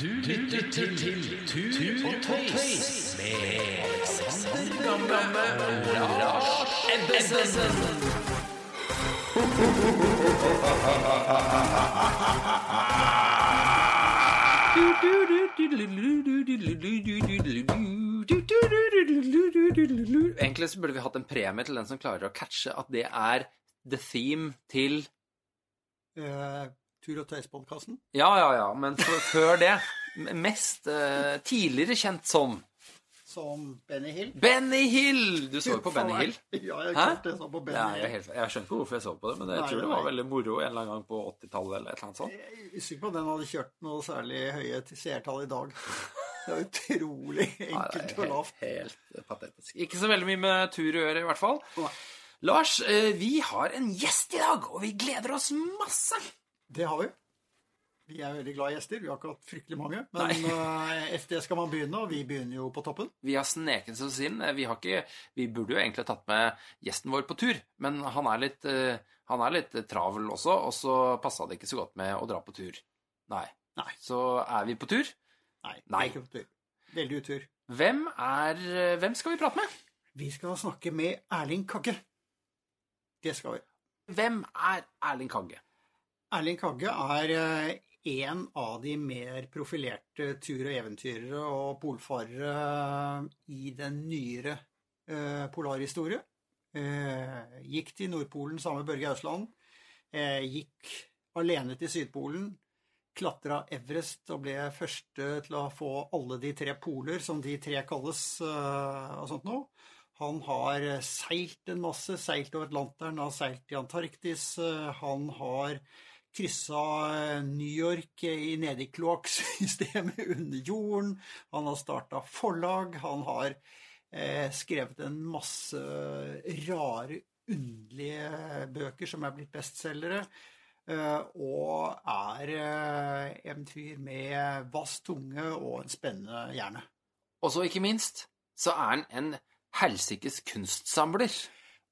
Du lytter til Tur og Tøys med Alexander Gamme og Lars Ebbesen. Egentlig så burde vi hatt en premie til den som klarer å catche at det er the theme til Eh, Tur og tøys-podkasten. Ja, ja, ja, men før det Mest eh, tidligere kjent som Som Benny Hill. Benny Hill! Du så jo på Benny Hill. Ja, jeg, Hæ? det jeg så på Benny Ja, jeg, er Hill. helt, jeg skjønner ikke hvorfor jeg så på det, men jeg Nei, tror det var nei. veldig moro en eller annen gang på 80-tallet eller et eller annet sånt. Jeg er usikker på om den hadde kjørt noe særlig høye til seertall i dag. Det er utrolig Nei, enkelt og er lavt. helt, helt patetisk. Ikke så veldig mye med tur å gjøre, i hvert fall. Nei. Lars, eh, vi har en gjest i dag, og vi gleder oss masse. Det har vi. Vi er veldig glad i gjester. Vi har ikke hatt fryktelig mange. Men eh, et sted skal man begynne, og vi begynner jo på toppen. Vi har sneket oss inn. Eh, Vi, har ikke, vi burde jo egentlig tatt med gjesten vår på tur, men han er litt, eh, han er litt travel også, og så passa det ikke så godt med å dra på tur. Nei. Nei. Så er vi på tur. Nei, Nei. vi er ikke på tur. Veldig utur. Hvem er eh, Hvem skal vi prate med? Vi skal snakke med Erling Kagge. Det skal vi. Hvem er Erling Kagge? Erling Kagge er eh, en av de mer profilerte tur- og eventyrere og polfarere eh, i den nyere eh, polarhistorie. Gikk til Nordpolen sammen med Børge Ausland. Gikk alene til Sydpolen. Klatra Everest og ble første til å få alle de tre poler, som de tre kalles, og sånt noe. Han har seilt en masse, seilt over Atlanteren, har seilt i Antarktis. Han har kryssa New York i nede i kloakksystemet under jorden. Han har starta forlag. Han har eh, skrevet en masse rare, underlige bøker som er blitt bestselgere. Eh, og er eh, en fyr med vass tunge og en spennende hjerne. Og så ikke minst så er han en helsikes kunstsamler.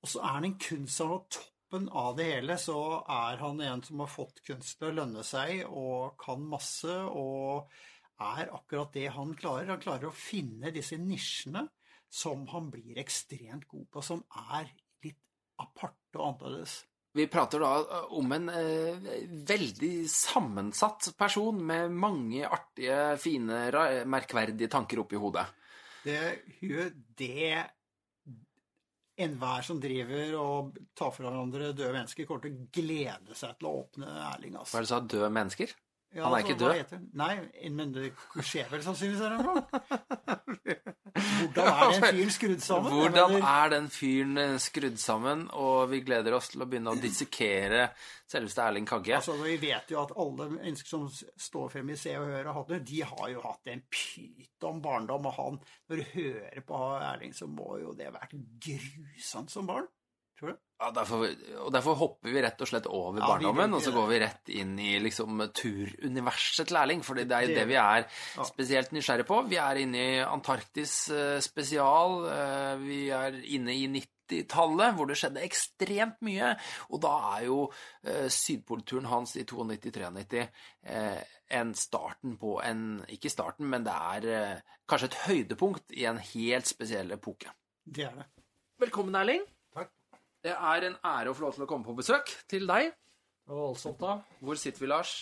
Og så er han en kunstsamler toppen av det hele så er han en som har fått kunst til å lønne seg, og kan masse, og er akkurat det han klarer. Han klarer å finne disse nisjene som han blir ekstremt god på, som er litt aparte og annerledes. Vi prater da eh, om en eh, veldig sammensatt person med mange artige, fine, merkverdige tanker oppi hodet. Det, det enhver som driver og tar fra hverandre døde mennesker, kommer til å glede seg til å åpne Erling. Hva Altså. er det du sa? Døde mennesker? Ja, Han er altså, ikke død? Nei, men det skjer vel sannsynligvis en gang. Hvordan er den fyren skrudd sammen? Hvordan er den fyren eh, skrudd sammen? Og vi gleder oss til å begynne å dissekere selveste Erling Kagge. Altså, vi vet jo at alle mennesker som står frem i Se og Hør og hatt de har jo hatt en pyton barndom. Og han, når du hører på Erling, så må jo det ha vært grusomt som barn. Tror du? Ja, derfor, og derfor hopper vi rett og slett over Ja, barndommen, og så går vi rett inn i liksom turuniverset til Erling, fordi det er Det- vi er spesielt nysgjerrig på. Vi er inne i Antarktis eh, spesial, eh, vi er inne i 90-tallet, hvor det skjedde ekstremt mye, og da er jo eh, sydpolturen hans i 92-93 eh, en starten på en, ikke starten, men det er kanskje et høydepunkt i en helt spesiell epoke. Det er det. Velkommen, Erling. Det er en ære å få lov til å komme på besøk til deg. Det var voldsomt, da. Hvor sitter vi, Lars?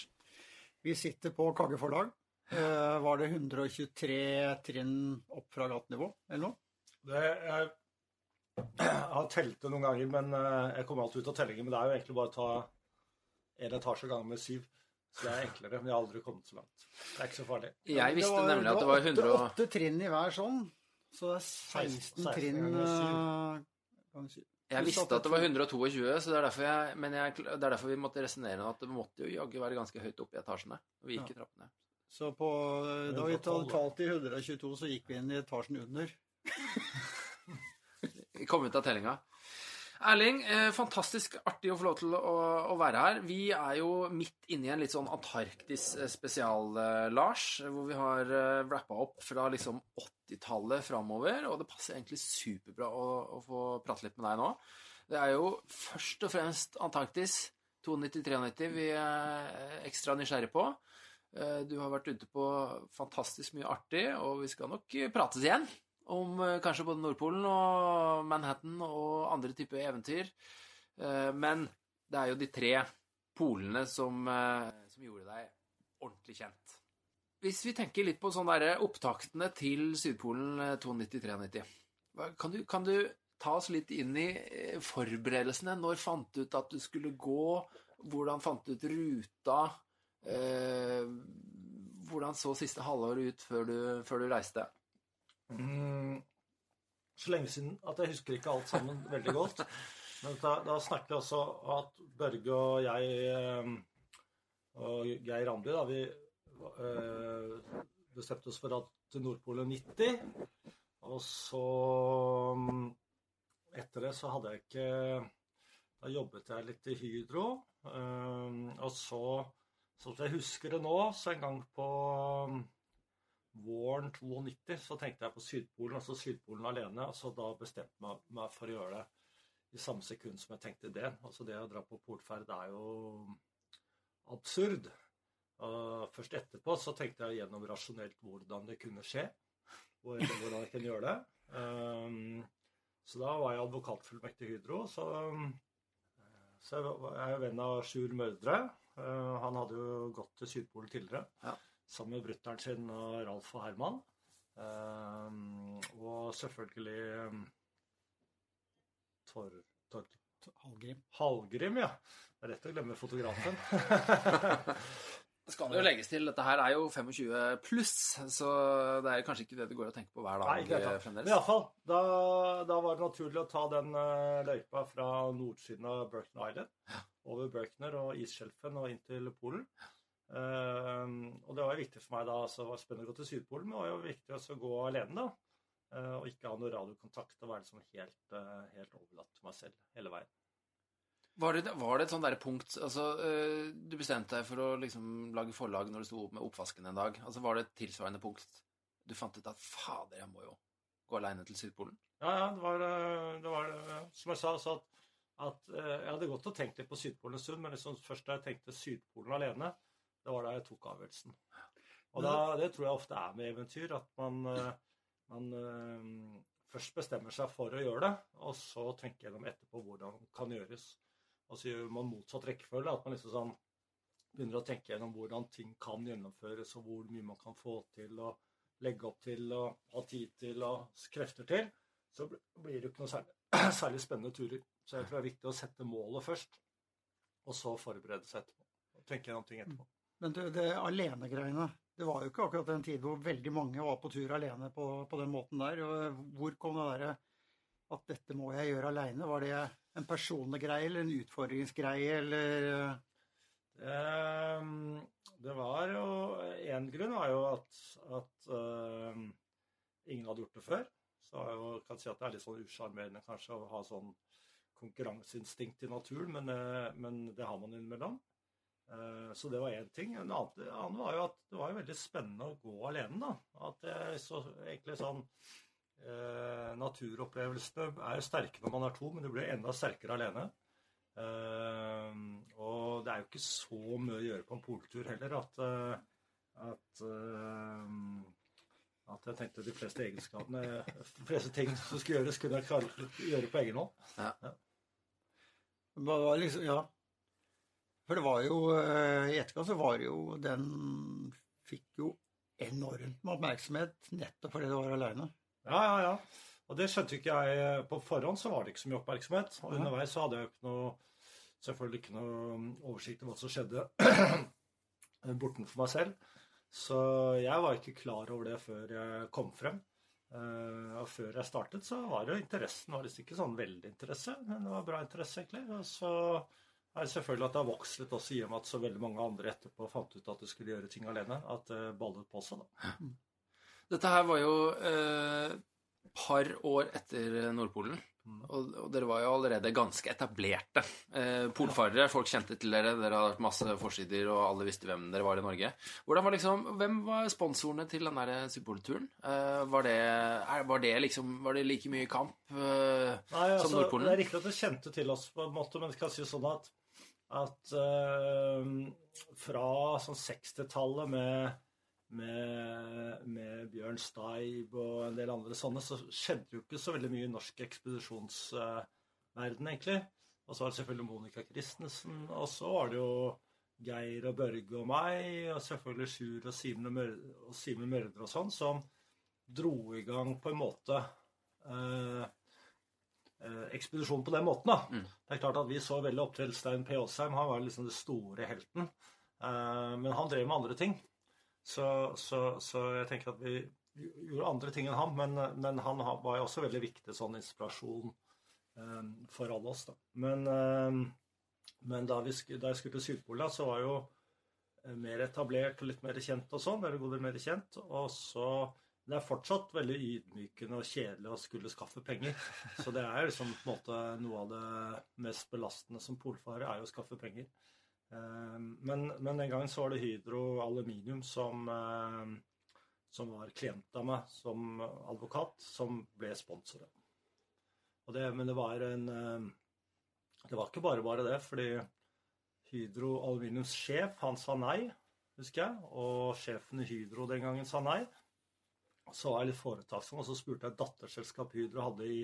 Vi sitter på Kagge forlag. Eh, var det 123 trinn opp fra gatenivå, eller noe? Det, er, jeg har telt det noen ganger, men eh, jeg kommer alltid ut av tellingen. Men det er jo egentlig bare å ta en etasje ganger med syv. Så det er enklere. Men jeg har aldri kommet så langt. Det er ikke så farlig. Jeg visste nemlig at det var 100 åtte, trinn i hver sånn. Så det er 16 16 trinn ganger syv. Eh. Jeg visste at det var 122, så det er derfor, jeg, men jeg, det er derfor vi måtte resonnere at det måtte jo jaggu være ganske høyt oppe i etasjene. Og vi gikk i trappene. Så på, da vi talte i 122, så gikk vi inn i etasjen under. Vi kom ut av tellinga. Erling, eh, fantastisk artig å få lov til å, å være her. Vi er jo midt inne i en litt sånn Antarktis-spesial, eh, Lars, hvor vi har eh, wrappa opp fra liksom 80-tallet framover, og det passer egentlig superbra å, å få prate litt med deg nå. Det er jo først og fremst Antarktis 92-93 vi er ekstra nysgjerrig på. Eh, Du har vært ute på fantastisk mye artig, og vi skal nok eh, prates igjen om eh, kanskje både Nordpolen og Manhattan og andre typer eventyr. Eh, Men det er jo de tre polene som, eh, som gjorde deg ordentlig kjent. Hvis vi tenker litt på sånne opptaktene til Sydpolen eh, 92-93 kan, kan du ta oss litt inn i forberedelsene? Når fant du ut at du skulle gå? Hvordan fant du ut ruta? Hvordan så siste halvår ut før du, før du reiste? Mm, så lenge siden at jeg husker ikke alt sammen veldig godt. Men da, da snakker vi også at Børge og jeg eh, og Geir Randi, da, vi øh, bestemte oss for at til Nordpolen 90. Og så mm, Etter det så hadde jeg ikke Da jobbet jeg litt i Hydro. Øh, og så, sånn som jeg husker det nå, så en gang på våren 92 så tenkte jeg på Sydpolen, altså Sydpolen alene. Så Da bestemte jeg meg- for å gjøre det i samme sekund som jeg tenkte det. Altså Det å dra på polferd er jo absurd. Først etterpå så tenkte jeg gjennom rasjonelt hvordan det kunne skje. og Hvordan jeg kunne gjøre det. Um, så da var jeg advokatfullmektig i Hydro. Så, så jeg er venn av Sjur Mørdre. Uh, han hadde jo gått til Sydpolen tidligere Ja. Sammen med brutter'n sin og Ralf og Herman. Um, og selvfølgelig um, Tor, Tor, Hallgrim. Hallgrim, ja. Det er lett å glemme fotografen. Det skal jo legges til, dette her er jo 25 pluss, så det er kanskje ikke det du går og tenker på hver dag Nei, ikke eh. Men fremdeles. iallfall, da, da var det naturlig å ta den uh, løypa fra nordsiden av Berkner Island over Berkner og isskjelfen og inn til Polen. Um, og det var jo viktig for meg da, altså, det var spennende å gå til Sydpolen, men det var jo viktig også å gå alene, da. Uh, og ikke ha noe radiokontakt og være liksom helt, uh, helt overlatt til meg selv hele veien. Var det, var det et sånt der punkt altså, øh, Du bestemte deg for å liksom lage forlag når du sto opp med oppvasken en dag. Altså, Var det et tilsvarende punkt du fant ut at fader, jeg må jo gå aleine til Sydpolen? Ja, ja, det var, eh, det var eh, Som jeg sa, så at, at eh, jeg hadde gått og tenkt litt på Sydpolen en stund, men liksom først da jeg tenkte Sydpolen alene, det var da jeg tok avgjørelsen. Og da, det tror jeg ofte er med eventyr, at man, eh, man eh, først bestemmer seg for å gjøre det, og så tenker gjennom etterpå hvordan det kan gjøres. Og så gjør man motsatt rekkefølge, at man liksom sånn begynner å tenke gjennom hvordan ting kan gjennomføres, og hvor mye man kan få til, og legge opp til, og ha tid til, og krefter til så blir det jo ikke noe særlig, særlig spennende turer. Så jeg tror det er viktig å sette målet først, og så forberede seg etterpå. Og tenke gjennom ting etterpå. Men du, det alenegreiene Det var jo ikke akkurat en tid hvor veldig mange var på tur alene på, på den måten der. Og hvor kom det derre at dette må jeg gjøre aleine? Var det en personlig greie eller en utfordringsgreie, eller det, Det var jo Én grunn var jo at, at uh, ingen hadde gjort det før. Så jeg jo, kan si at det er litt sånn usjarmerende kanskje å ha sånn konkurranseinstinkt i naturen, men, eh, men det har man innimellom. Eh, Så det var én ting. En annen, var jo at det var jo veldig spennende å gå alene. da. At det så egentlig sånn eh, Naturopplevelsene er jo sterke når man er to, men du blir enda sterkere alene. Eh, og det er jo ikke så mye å gjøre på en poltur heller at, at, at jeg tenkte de fleste egenskapene De fleste ting som skulle gjøres, kunne jeg klare å gjøre på egen hånd. Det var liksom, ja. For det var jo eh, I etterkant så var det jo Den fikk jo enormt med oppmerksomhet nettopp fordi det var aleine. Ja, ja, ja. Og det skjønte ikke jeg på forhånd, så var det ikke så mye oppmerksomhet. Og underveis så hadde jeg jo ikke noe selvfølgelig ikke noe oversikt over hva som skjedde bortenfor meg selv. Så jeg var ikke klar over det før jeg kom frem. Eh, og før jeg startet, så var jo interessen var liksom ikke sånn veldig interesse, men det var bra interesse, egentlig. Og så er selvfølgelig at det har vokst litt også i og med at så veldig mange andre etterpå fant ut at de skulle gjøre ting alene. At det ballet på seg, da. Dette her var jo et par år etter Nordpolen. Mm. Og, og dere var jo allerede ganske etablerte eh, polfarere. Folk kjente til dere. Dere hadde hatt masse forsider, og alle visste hvem dere var i Norge. Hvordan var liksom, Hvem var sponsorene til den der Sydpolturen? Eh, var, det, var det liksom Var det like mye kamp eh, altså, Nordpolen? Det er riktig at det kjente til oss, på en måte, men jeg kan si sånn at at uh, fra sånn 60-tallet med, med, med Bjørn Steib og en del andre sånne, så skjedde jo ikke så veldig mye i norsk ekspedisjonsverden, egentlig. Og så var det selvfølgelig Monica Christensen, og så var det jo Geir og Børge og meg, og selvfølgelig Sjur og Simen Mørder, og og sånn, som dro i gang på en måte eh, eh, ekspedisjonen på den måten. da. Mm. Det er klart at Vi så veldig opp til Stein P. Aasheim. Han var liksom den store helten. Eh, men han drev med andre ting. Så, så, så jeg tenker at vi gjorde andre ting enn ham. Men, men han var jo også veldig viktig sånn inspirasjon eh, for alle oss. da. Men, men da, vi, da jeg skulle til Sydpolen, så var jo mer etablert og litt mer kjent og sånn. Eller god del mer kjent. Og så det er fortsatt veldig ydmykende og kjedelig å skulle skaffe penger. Så det er liksom på en måte noe av det mest belastende som polfarer, er jo å skaffe penger. Eh, Men, men den gangen så var det Hydro Aluminium som, eh, som var klient av meg som advokat, som ble sponsoret. Og det, men det var en eh, Det var ikke bare bare det, fordi Hydro Aluminiums sjef, han sa nei, husker jeg. Og sjefen i Hydro den gangen sa nei. Så var jeg litt foretaksom, og så spurte jeg et datterselskap Hydro hadde i,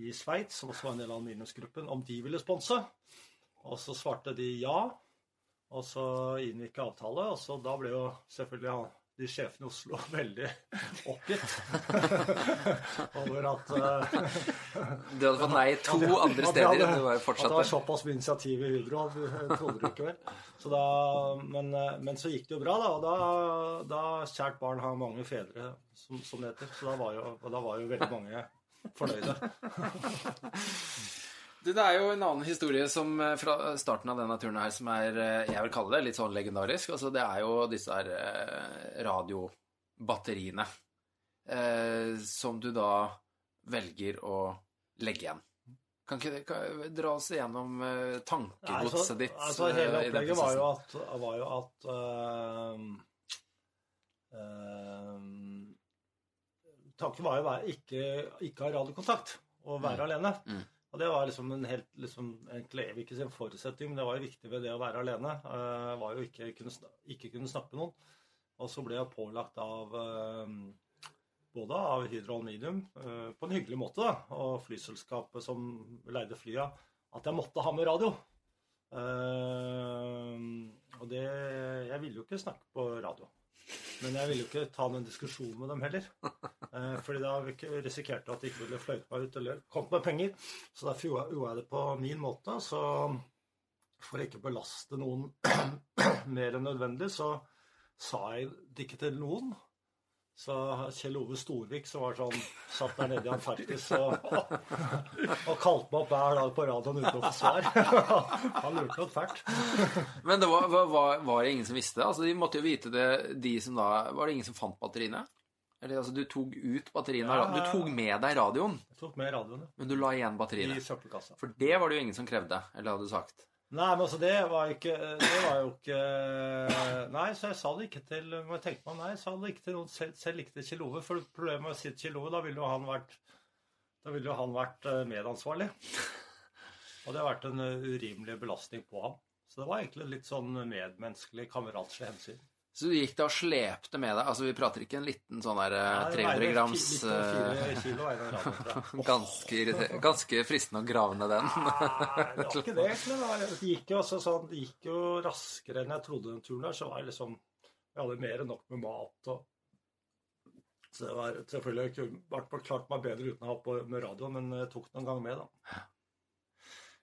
i Sveits, som også var en del av aluminiumsgruppen, om de ville sponse. Og så svarte de ja. Og så inngikk jeg avtale, og så da ble jo selvfølgelig de sjefene i Oslo veldig oppgitt over at eh, Du hadde fått nei to jeg- andre steder. hadde- Du var At det var såpass mye initiativ i Hydro, trodde det ikke vel. Så da, men, eh, men så gikk det jo bra, da. Og da, da kjært barn har mange fedre, som, som det heter. Så da var, jo, da var jo veldig mange fornøyde. Du, det er jo en annen historie som eh, fra starten av denne turen her som er, eh, jeg vil kalle det, litt sånn legendarisk. Altså, det er jo disse her eh, radiobatteriene eh, som du da velger å legge igjen. Kan ikke det, kan, dra oss igjennom tankegodset ditt? altså, hele opplegget var jo at, var jo at øh, øh, Tanken var jo å ikke, ikke ha radiokontakt og være alene. Mm. Og det var liksom en helt liksom, egentlig, ikke en forutsetning, men det var jo viktig ved det å være alene. Uh, var jo ikke kunne, ikke kunne snakke med noen. Og så ble jeg pålagt av øhm, både av Hydro Aluminium, øh, på en hyggelig måte, da, og flyselskapet som leide flya, at jeg måtte ha med radio. Eh, og det Jeg ville jo ikke snakke på radio. Men jeg ville jo ikke ta den diskusjon med dem heller. Eh, fordi da risikerte jeg at de ikke ville fløyte meg ut eller kommet med penger. Så derfor gjorde gjorde jeg det på min måte. Så for å ikke belaste noen mer enn nødvendig, så sa jeg det ikke til noen. Så Kjell Ove Storvik, som var sånn, satt der nede i Antarktis og, og kalte meg opp hver dag på radioen uten å få svar. Han lurte nok fælt. Men det var, var, var, det ingen som visste? det? Altså, De måtte jo vite det, de som da Var det ingen som fant batteriene? Eller altså, du tok ut batteriene Ja. Du tok med deg radioen, Jeg tok med radioen ja. men du la igjen batteriene? i søppelkassa. For det var det jo ingen som krevde, eller hadde sagt. Nei, men altså, det var ikke Det var jo ikke Nei, så jeg sa det ikke til må jeg tenke meg, nei, jeg sa det ikke til noen selv, selv ikke til Kjell Ove. For problemet med å si til Kjell Ove, da ville jo han vært Da ville jo han vært eh, medansvarlig. Og det har vært en eh, urimelig belastning på ham. Så det var egentlig litt sånn medmenneskelig, kameratslig hensyn. Så du gikk da og slepte med deg Altså, vi prater ikke en liten sånn der eh, Nei, 300 grams Litt over eh, kilo den tror jeg. ganske, ganske fristende å grave ned den. Nei, det var ikke det. Det gikk jo, også sånn, det gikk jo raskere enn jeg trodde den turen der. Så var jeg liksom Jeg hadde mer enn nok med mat og Så det var selvfølgelig jeg kunne klart meg bedre uten å ha på med radioen, men jeg tok noen ganger med, da.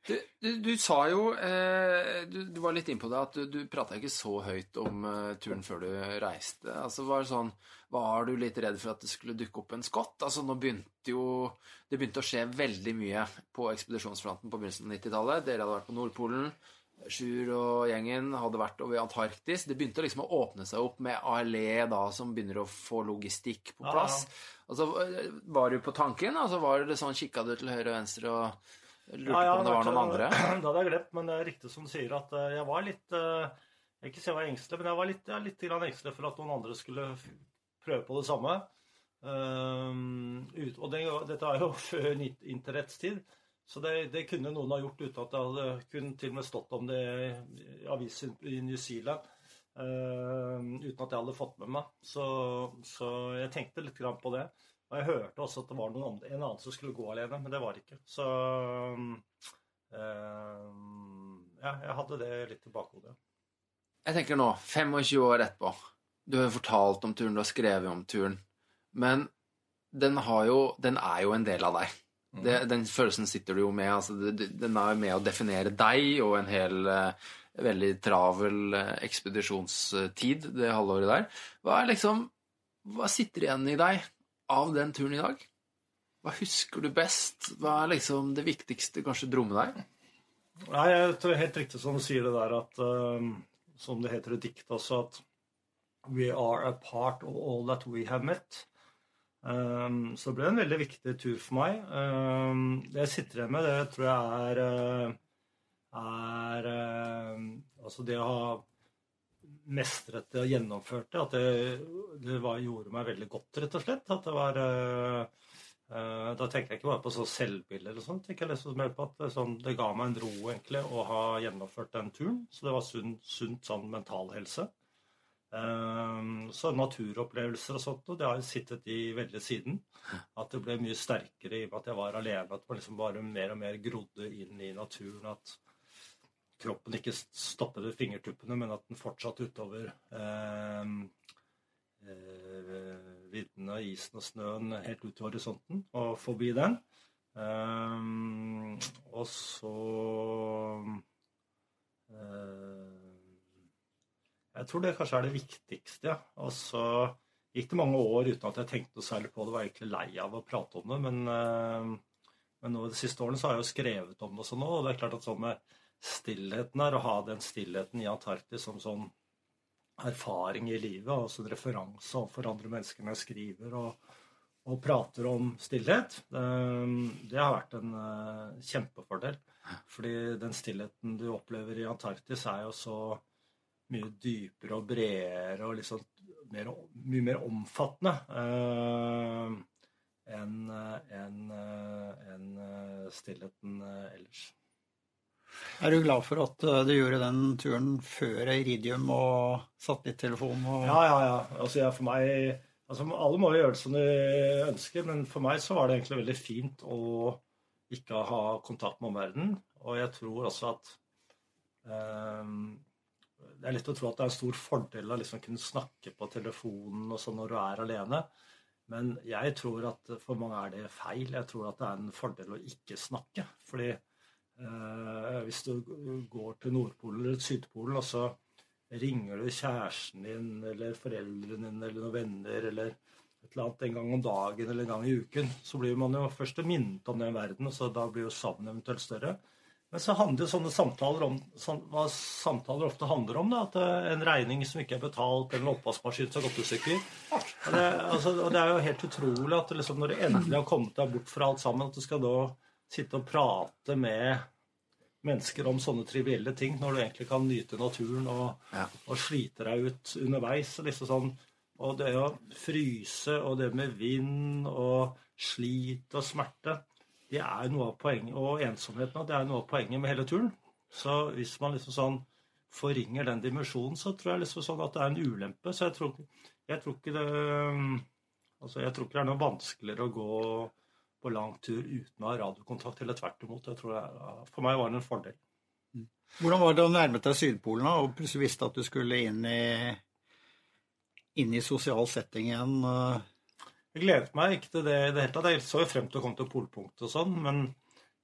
Du, du, du sa jo eh, du, du var litt innpå det at du, du prata ikke så høyt om eh, turen før du reiste. Altså Var det sånn Var du litt redd for at det skulle dukke opp en skott? Altså Nå begynte jo Det begynte å skje veldig mye på ekspedisjonsfronten på begynnelsen av 90-tallet. Dere hadde vært på Nordpolen. Sjur og gjengen hadde vært over i Antarktis. Det begynte liksom å åpne seg opp med ALE, da, som begynner å få logistikk på Ja, plass. Altså, eh, Var du på tanken? Altså, var det sånn, Kikka du til høyre og venstre og lurte Ja, ja, på om det var noen andre? Det hadde jeg glemt, men det er riktig som du sier at eh, jeg var litt eh, Jeg ikke si jeg var engstelig, men jeg var litt, jeg, litt grann engstelig for at noen andre skulle prøve på det samme. Um, ut, og det, dette er jo før internetts tid, Så det, det, kunne noen ha gjort uten at det hadde kunne til og med stått om det i avisen i New Zealand. Uh, uten at jeg hadde fått med meg. Så, så jeg tenkte litt på det. Og jeg hørte også at det var noen, en annen som skulle gå alene, men det var det ikke. Så uh, ja, jeg hadde det litt i bakhodet. Jeg tenker nå, 25 år etterpå Du har jo fortalt om turen, du har skrevet om turen. Men den, jo, den er jo en del av deg. Mm. Det, den følelsen sitter du jo med. Altså, den er med å definere deg og en hel uh, veldig travel uh, ekspedisjonstid det halvåret der. Hva, er liksom, hva sitter igjen i deg av den turen i dag? Hva husker du best? Hva er liksom det viktigste kanskje dro deg? Nei, jeg tror helt riktig som du sier det der at uh, Som det heter i diktet også, at We are a part of all that we have met. Um, så det ble en veldig viktig tur for meg. Um, det jeg sitter igjen med, det tror jeg er, er um, Altså det å ha mestret det og gjennomført det, at det, det var, gjorde meg veldig godt, rett og slett. At det var uh, Da tenker jeg ikke bare på sånn selvbilde eller sånt. Jeg liksom mer på at det, sånn, det, ga meg en ro egentlig å ha gjennomført den turen. Så det var sunt, sunt sånn mental helse. Ehm, så naturopplevelser og sånt, og det har jeg sittet i veldig siden. At det ble mye sterkere i og med at jeg var alene. At man liksom bare mer og mer grodde inn i naturen. At kroppen ikke stopper ved fingertuppene, men at den fortsatte utover eh, eh, viddene, isen og snøen helt ut til horisonten og forbi den. Eh, og så eh, jeg tror det kanskje er det viktigste. Ja. Og så gikk det mange år uten at jeg tenkte noe særlig på det. Var egentlig lei av å prate om det. Men, uh, men nå de siste årene så har jeg jo skrevet om det også nå. Og det er klart at sånn med stillheten her, å ha den stillheten i Antarktis som sånn erfaring i livet, altså en referanse overfor andre mennesker når jeg skriver og, og prater om stillhet, det, det har vært en uh, kjempefordel. Fordi den stillheten du opplever i Antarktis, er jo så mye dypere og bredere og liksom mer, mye mer omfattende uh, enn en, en, stillheten ellers. Er du glad for at du gjorde den turen før Iridium og satellittelefonen? Og... Ja, ja, ja. Altså, ja, for meg altså, Alle må jo gjøre det som de ønsker, men for meg så var det egentlig veldig fint å ikke ha kontakt med omverdenen. Og jeg tror også at um, det er lett å tro at det er en stor fordel å liksom kunne snakke på telefonen og sånn når du er alene. Men jeg tror at for mange er det feil. Jeg tror at det er en fordel å ikke snakke. Fordi eh, hvis du går til Nordpolen eller Sydpolen, og så ringer du kjæresten din eller foreldrene dine eller noen venner eller et eller annet en gang om dagen eller en gang i uken, så blir man jo først minnet om den verden, og så da blir jo savnet eventuelt større. Men så handler jo sånne samtaler om sånn, hva samtaler ofte handler om. Da, at er En regning som ikke er betalt, eller en oppvaskmaskin som har gått i stykker. Og det, altså, og det er jo helt utrolig at liksom, når du endelig har kommet deg bort fra alt sammen, at du skal da sitte og prate med mennesker om sånne trivielle ting, når du egentlig kan nyte naturen og, ja. og slite deg ut underveis. Liksom sånn, og det å fryse, og det med vind og slit og smerte det er noe av poenget, og ensomheten det er noe av poenget med hele turen. Så hvis man liksom sånn forringer den dimensjonen, så tror jeg liksom sånn at det er en ulempe. Så jeg tror, jeg tror ikke det altså jeg tror ikke det er noe vanskeligere å gå på lang tur uten å ha radiokontakt, eller tvert imot. Jeg tror jeg, for meg var det en fordel. Hvordan var det å nærme deg Sydpolen da, og plutselig visste at du skulle inn i, inn i sosial setting igjen? Jeg gledet meg ikke til det i det hele tatt. Jeg så jo frem til å komme til polpunktet og sånn, men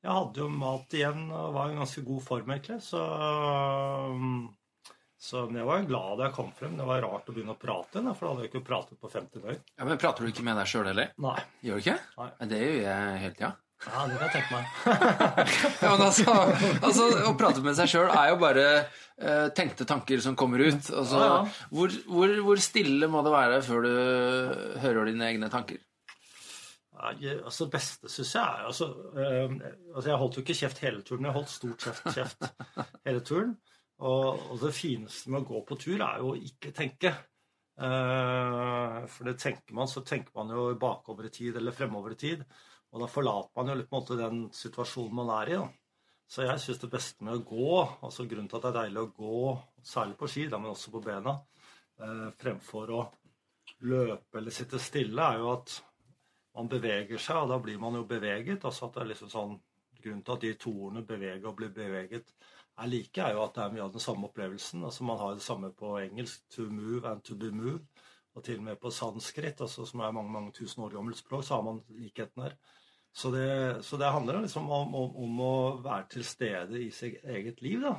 jeg hadde jo mat igjen og var i ganske god form, egentlig. Så, så jeg var glad da jeg kom frem. Det var rart å begynne å prate igjen, for da hadde jeg ikke pratet på 50 døgn. Ja, Men prater du ikke med deg sjøl heller? Nei. Gjør du ikke? Nei. Men Det gjør jeg hele tida. Ja, det kan jeg tenke meg. ja, men altså, altså, Å prate med seg sjøl er jo bare eh, tenkte tanker som kommer ut. Altså, ja, ja. Hvor, hvor, hvor, stille må det være før du hører dine egne tanker? Ja, altså beste syns jeg er altså, eh, altså, Jeg holdt jo ikke kjeft hele turen, jeg holdt stort kjeft, kjeft hele turen. Og, og, det fineste med å gå på tur er jo å ikke tenke. Uh, For det tenker man, så tenker man jo bakover i tid eller fremover i tid. Og da forlater man jo litt på en måte den situasjonen man er i. da. Så jeg syns det beste med å gå, altså grunnen til at det er deilig å gå, særlig på ski, da, men også på bena, eh, fremfor å løpe eller sitte stille, er jo at man beveger seg, og da blir man jo beveget. altså at det er liksom sånn, Grunnen til at de to ordene 'bevege' og 'bli beveget' er like, er jo at det er mye av den samme opplevelsen. altså Man har det samme på engelsk 'to move and to be moved', og til og med på sanskrit, altså, som er mange mange tusen år gammelt språk, så har man likheten her. Så det, så det handler liksom om, om, om, å være til stede i sitt eget liv, da.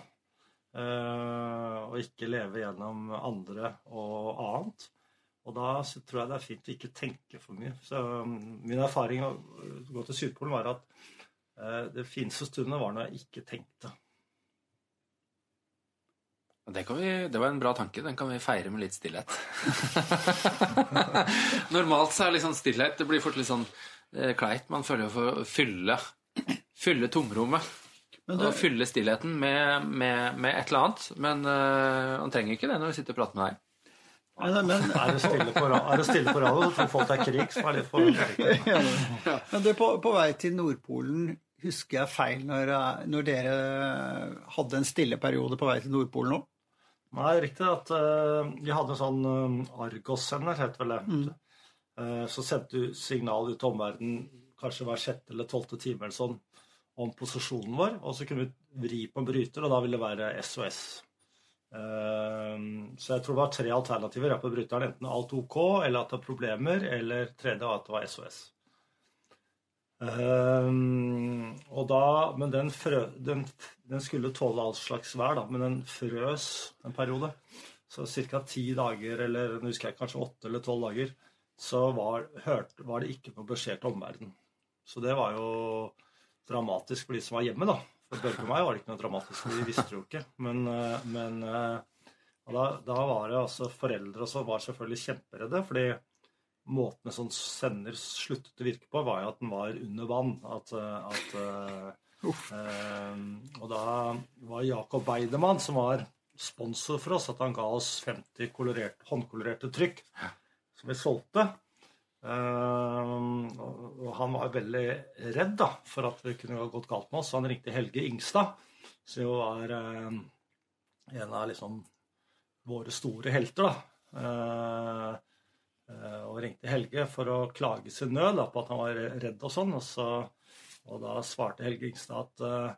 Uh, og ikke leve gjennom andre og annet. Og da tror jeg det er fint å ikke tenke for mye. Så um, Min erfaring å gå til Sydpolen var at uh, det fineste stundet var når jeg ikke tenkte. Det, vi, det, var en bra tanke. Den kan vi feire med litt stillhet. Normalt så er det litt sånn stillhet Det blir fort litt sånn eh, kleit. Man føler jo for å fylle, fylle tomrommet. Det... Og fylle stillheten med, med, med, et eller annet. Men uh, man trenger ikke det når vi sitter og prater med deg. Men, men, er, det stille på, er det stille på radio, så tror folk det er krig. Så er det for ja. Men du, på, på vei til Nordpolen Husker jeg feil når, når, dere hadde en stille periode på vei til Nordpolen nå? Nei, riktig. at uh, Vi hadde en sånn uh, Argos-sender, het vel det. Mm. Uh, så sendte du signal ut til omverdenen kanskje hver sjette eller tolvte time eller sånn om posisjonen vår. Og så kunne vi vri på en bryter, og da ville det være SOS. Så jeg tror det var tre alternativer på bryteren. Enten alt OK, eller at det er problemer, eller tredje var at det var SOS. Um, og da, men den, frø, den, den, skulle tåle all slags vær, da, men den frøs en periode. Så ca. ti dager, eller nå husker jeg kanskje åtte eller tolv dager, så var, hørt, var, det ikke noe beskjed til omverdenen. Så det var jo dramatisk for de som var hjemme, da. For Børge og meg var det ikke noe dramatisk, de visste jo ikke. Men, eh, men eh, da, da, var det altså foreldre også var selvfølgelig kjemperedde. fordi måten en sånn sender sluttet å virke på, var jo at den var under vann. At, eh, at Og da var Jakob Beidemann, som var sponsor for oss, at han ga oss 50 kolorert, håndkolorerte trykk som vi solgte. Uh, og han var veldig redd da, for at det kunne ha gått galt med oss. Så han ringte Helge Ingstad, som jo er uh, en av liksom våre store helter. da. Eh, og ringte Helge for å klage sin nød da, på at han var redd og sånn. Og, så, og da svarte Helge Ingstad at, eh,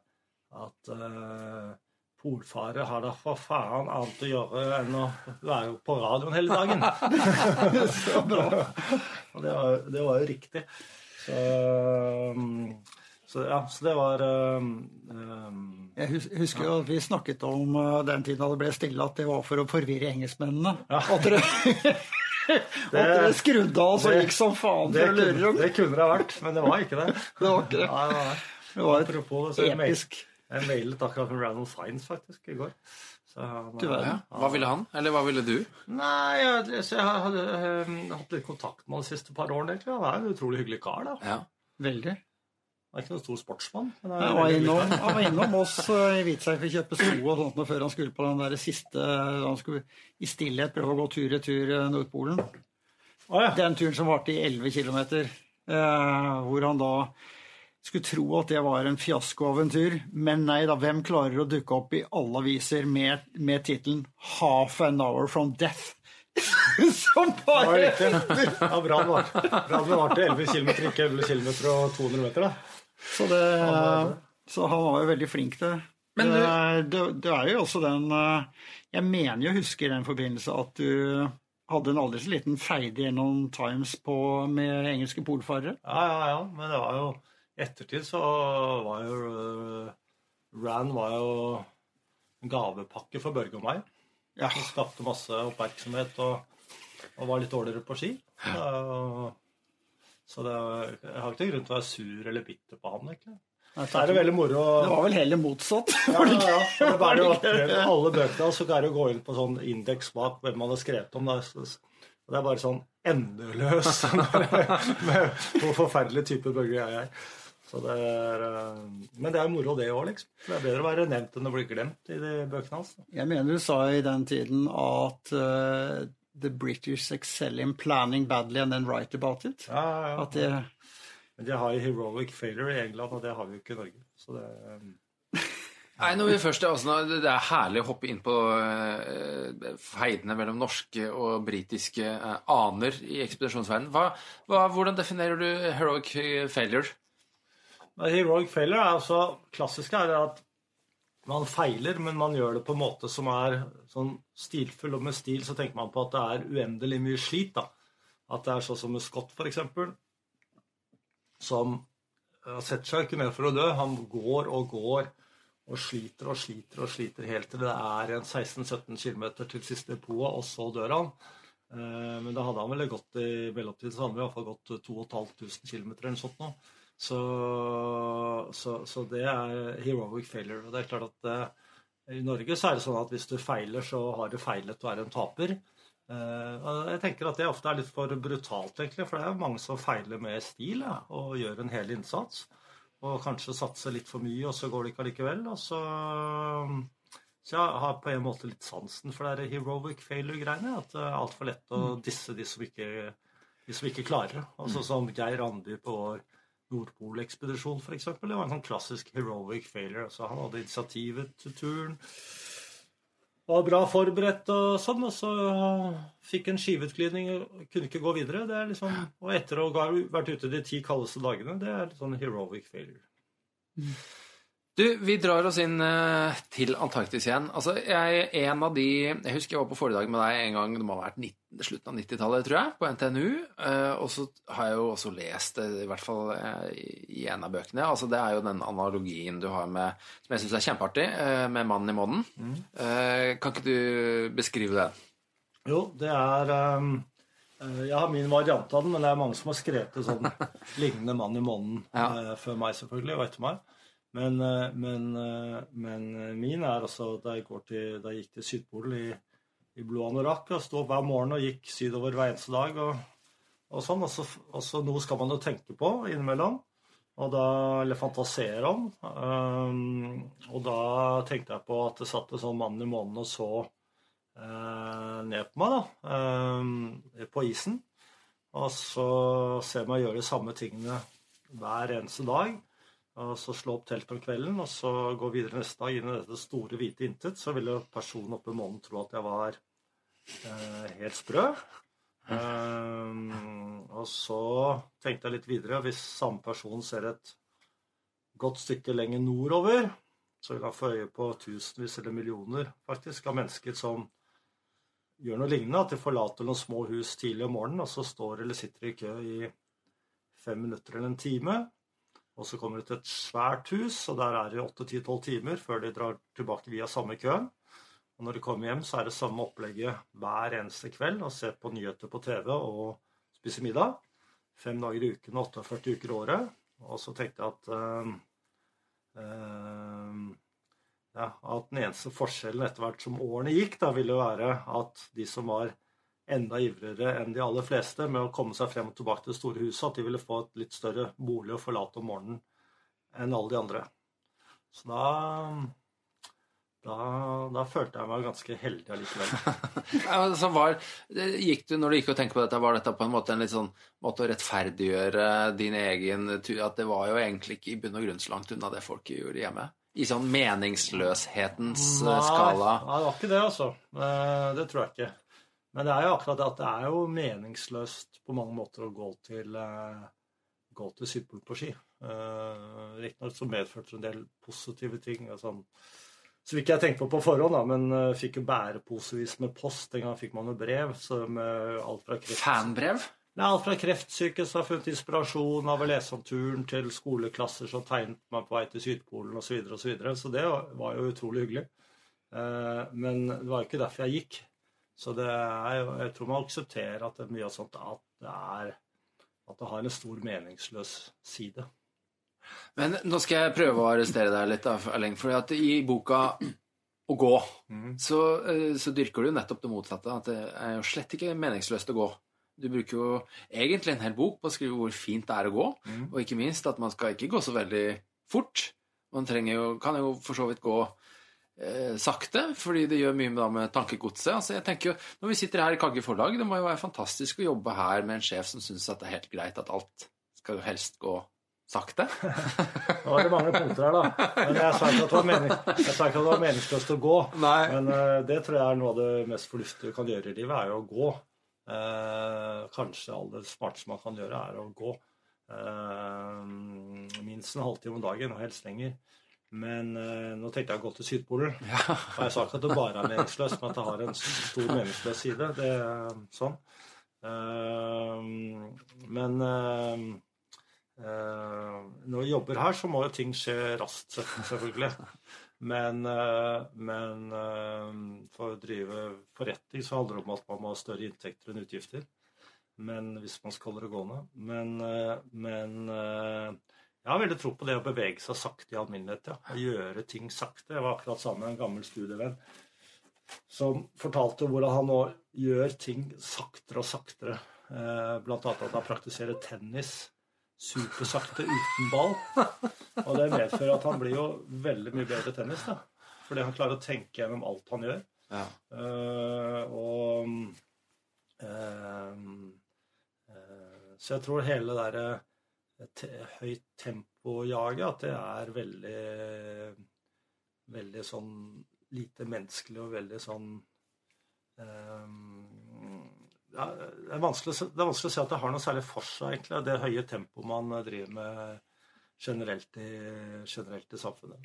at uh, polfare har da for faen annet å gjøre enn å være på radioen hele dagen. så bra. og det var, det var, jo riktig. Så, så, ja, så det var um, Jeg husker jo at vi snakket om den tiden da det ble stille, at det var for å forvirre engelskmennene. Ja. At dere det, at dere skrudde av så gikk som faen det, kunne, det kunne det ha vært, men det var ikke det. Det var ikke det. Nei, nei, nei. Det var et Apropos, episk Jeg mailet akkurat med Randall Science faktisk i går. Han, ja. Hva ville han, eller hva ville du? Nei, jeg, jeg hadde um, hatt litt kontakt med han de siste par årene. egentlig. Han er en utrolig hyggelig kar. da. Ja. Veldig. Han er ikke noen stor sportsmann. Han var, innom, han var innom oss eh, i Hvitserk for å kjøpe sko og sånt før han skulle på den der siste Han skulle i stillhet prøve å gå tur-retur tur Nordpolen. Oh, ja. Den turen som varte i 11 km. Eh, hvor han da skulle tro at det var en fiasko av en tur. Men nei da, hvem klarer å dukke opp i alle aviser med, med tittelen 'Half an hour from death'? som bare Ja, det varte 11 km, ikke 11 km og 200 meter, da. Så, det, så han var jo veldig flink til Men det. Det, det er jo også den eh, Jeg mener jo å huske i den forbindelse at du hadde en aldri så liten feide gjennom Times på, med engelske polfarere. Ja, ja, ja. Men det var jo I ettertid så var jo uh, Ran var jo en gavepakke for Børge og meg. Ja. Som skapte masse oppmerksomhet og, og var litt dårligere på ski. Ja. Så det, jeg har ikke grunn til å være sur eller bitter på han, egentlig. Så er det veldig moro Det var vel heller motsatt. Ja, ja, ja. Det er jo alle bøkene så kan du gå inn på sånn indeks bak hvem man har skrevet om. Det. det er bare sånn endeløs med hvor forferdelig type bøker jeg er. Så det er, eh, men det er moro, det òg, liksom. Det er bedre å være nevnt enn å bli glemt i de bøkene hans. Jeg mener du sa i den tiden at uh, The British excel in planning badly and then write about it. Ja, ja, ja. At det, Men de har jo heroic failure i England, og det har vi jo ikke i Norge. Så det um, Nei, når vi først er, altså, Det er herlig å hoppe inn på uh, feidene mellom norske og britiske eh, aner i ekspedisjonsverdenen. Hva, hva, hvordan definerer du heroic failure? Heroic failure er altså klassisk er at man feiler, men man gjør det på en måte som er sånn stilfull. Og med stil så tenker man på at det er uendelig mye slit. da. At det er sånn som med Scott, f.eks., som setter seg ikke ned for å dø. Han går og går og sliter og sliter og sliter helt til det er en 16-17 km til siste depot, og så dør han. Uh, men da hadde han vel gått i mellomtiden, så hadde han i hvert fall gått 2500 km eller noe sånt nå. Så, så, så, det er heroic failure. Og det er klart at uh, i Norge så er det sånn at hvis du feiler, så har du feilet og er en taper. Uh, og jeg tenker at det ofte er litt for brutalt, egentlig. For det er mange som feiler med stil ja, og gjør en hel innsats. Og kanskje satser litt for mye, og så går det ikke allikevel. Og så, så jeg har på en måte litt sansen for det heroic failure-greiene. At det er altfor lett å disse de som ikke, de som ikke klarer. Altså som Geir Andby på vår Nordpolekspedisjon, f.eks. Det var en sånn klassisk heroic failure. Så han hadde initiativet til turen. Var bra forberedt og sånn, og så fikk en skiveutglidning og kunne ikke gå videre. Det er liksom, og etter å ha vært ute de ti kaldeste dagene, det er sånn heroic failure. Du, vi drar oss inn uh, til Antarktis igjen. Altså, jeg, en av de, jeg husker jeg var på foredrag med deg en gang, det må ha vært 19, slutten av 90-tallet, tror jeg, på NTNU. Uh, og så har jeg jo også lest det, i hvert fall i en av bøkene. Altså, det er jo den analogien du har med, som jeg syns er kjempeartig, med 'Mannen i månen'. Mm. kan ikke du beskrive det? Jo, det er Jeg har min variant av den, men det er mange som har skrevet det sånn lignende 'Mann i månen' ja. før meg, selvfølgelig, og etter meg. Men, men, men, min er altså da jeg, til, da jeg gikk til Sydpolen i, i blå anorakk og sto opp hver morgen og gikk sydover hver eneste dag. Og, og sånn. Og så, og så noe skal man jo tenke på innimellom. Og da, eller fantasere om. Um, og da tenkte jeg på at det satt en sånn mann i månen og så uh, ned på meg, da. Um, på isen. Og så ser meg gjøre de samme tingene hver eneste dag og så slå opp teltet om kvelden og så gå videre neste dag inn i dette store, hvite intet, så ville personen oppe i månen tro at jeg var eh, helt sprø. Um, og så tenkte jeg litt videre. Hvis samme person ser et godt stykke lenger nordover, så vil han få øye på tusenvis eller millioner faktisk av mennesker som gjør noe lignende. At de forlater noen små hus tidlig om morgenen, og så står eller sitter i kø i fem minutter eller en time. Og så kommer de til et svært hus, og der er det 8-10-12 timer før de drar tilbake via samme køen. Og når de kommer hjem, så er det samme opplegget hver eneste kveld. Og se på nyheter på TV og spise middag. Fem dager i uken og 48 uker i året. Og så tenkte jeg at øh, øh, ja, at den eneste forskjellen etter hvert som årene gikk, da ville være at de som var enda ivrigere enn de aller fleste med å komme seg frem og tilbake til det store huset, at de ville få et litt større bolig å forlate om morgenen enn alle de andre. Så da da, da, følte jeg meg ganske heldig allikevel. så var, gikk du, når du gikk og tenkte på dette, var dette på en måte en litt sånn måte å rettferdiggjøre din egen tur? At det var jo egentlig ikke i bunn og grunn så langt unna det folk gjorde hjemme? I sånn meningsløshetens nei, skala? Nei, det var ikke det, altså. Eh, det tror jeg ikke. Men det er jo akkurat det at det er jo meningsløst på mange måter å gå til, uh, gå til Sydpolen på ski. Uh, Riktignok så medførte det en del positive ting. Altså, som ikke jeg tenkte på på forhånd, da, men uh, fikk jo bæreposevis med post. En gang fikk man jo brev med alt fra kreft... Fanbrev? Nei, alt fra kreftsyke som har funnet inspirasjon av å lese om turen, til skoleklasser som tegnet meg på vei til Sydpolen osv. Så, videre, og så, videre. så det var jo utrolig hyggelig. Men det var jo ikke derfor jeg gikk. Så det er jo, jeg tror man aksepterer at det er mye av sånt at det, er, at det har en stor meningsløs side. Men nå skal jeg prøve å arrestere deg litt, Erling. For at i boka å gå, mm. så, eh, så, dyrker du nettopp det motsatte. At det er jo slett ikke meningsløst å gå. Du bruker jo egentlig en hel bok på å skrive hvor fint det er å gå, mm. og ikke minst at man skal ikke gå så veldig fort. Man jo, kan jo for så vidt gå eh, sakte, fordi det gjør mye med, da, med tankegodset. Altså, jeg tenker jo, Når vi sitter her i Kagge forlag, det må jo være fantastisk å jobbe her med en sjef som syns at det er helt greit at alt skal jo helst gå sakte. Nå er det mange punkter her, da. Men jeg sa ikke at det var, mening, at det var meningsløst å gå. Nei. Men uh, det tror jeg er noe av det mest fornuftige du kan gjøre i livet, er jo å gå. Uh, kanskje all det smarteste man kan gjøre, er å gå. Uh, minst en halvtime om dagen, og helst lenger. Men eh, nå tenkte jeg å gå til Sydpolen. Og jeg sa ikke at det bare er meningsløst, men at det har en stor meningsløs side. Det er sånn. Uh, men uh, uh, når vi jobber her, så må jo ting skje raskt, selvfølgelig. Men, eh, men eh, for å drive forretning så handler det om at man må ha større inntekter enn utgifter. Men hvis man skal holde det gående. Men, eh, men eh, jeg har veldig tro på det å bevege seg sakte i alminnelighet. Ja. Å gjøre ting sakte. Jeg var akkurat sammen med en gammel studievenn som fortalte hvordan han nå gjør ting saktere og saktere. Eh, blant annet at han praktiserer tennis supersakte uten ball. Og det medfører at han blir jo veldig mye bedre tennis. da. Fordi han klarer å tenke gjennom alt han gjør. Ja. Eh, og um, eh, Så jeg tror hele det derre te, høyt tempo-jaget, at det er veldig Veldig sånn lite menneskelig og veldig sånn ja, det, er det er vanskelig å se at det har noe særlig for seg, egentlig, det høye tempoet man driver med generelt i, generelt i samfunnet.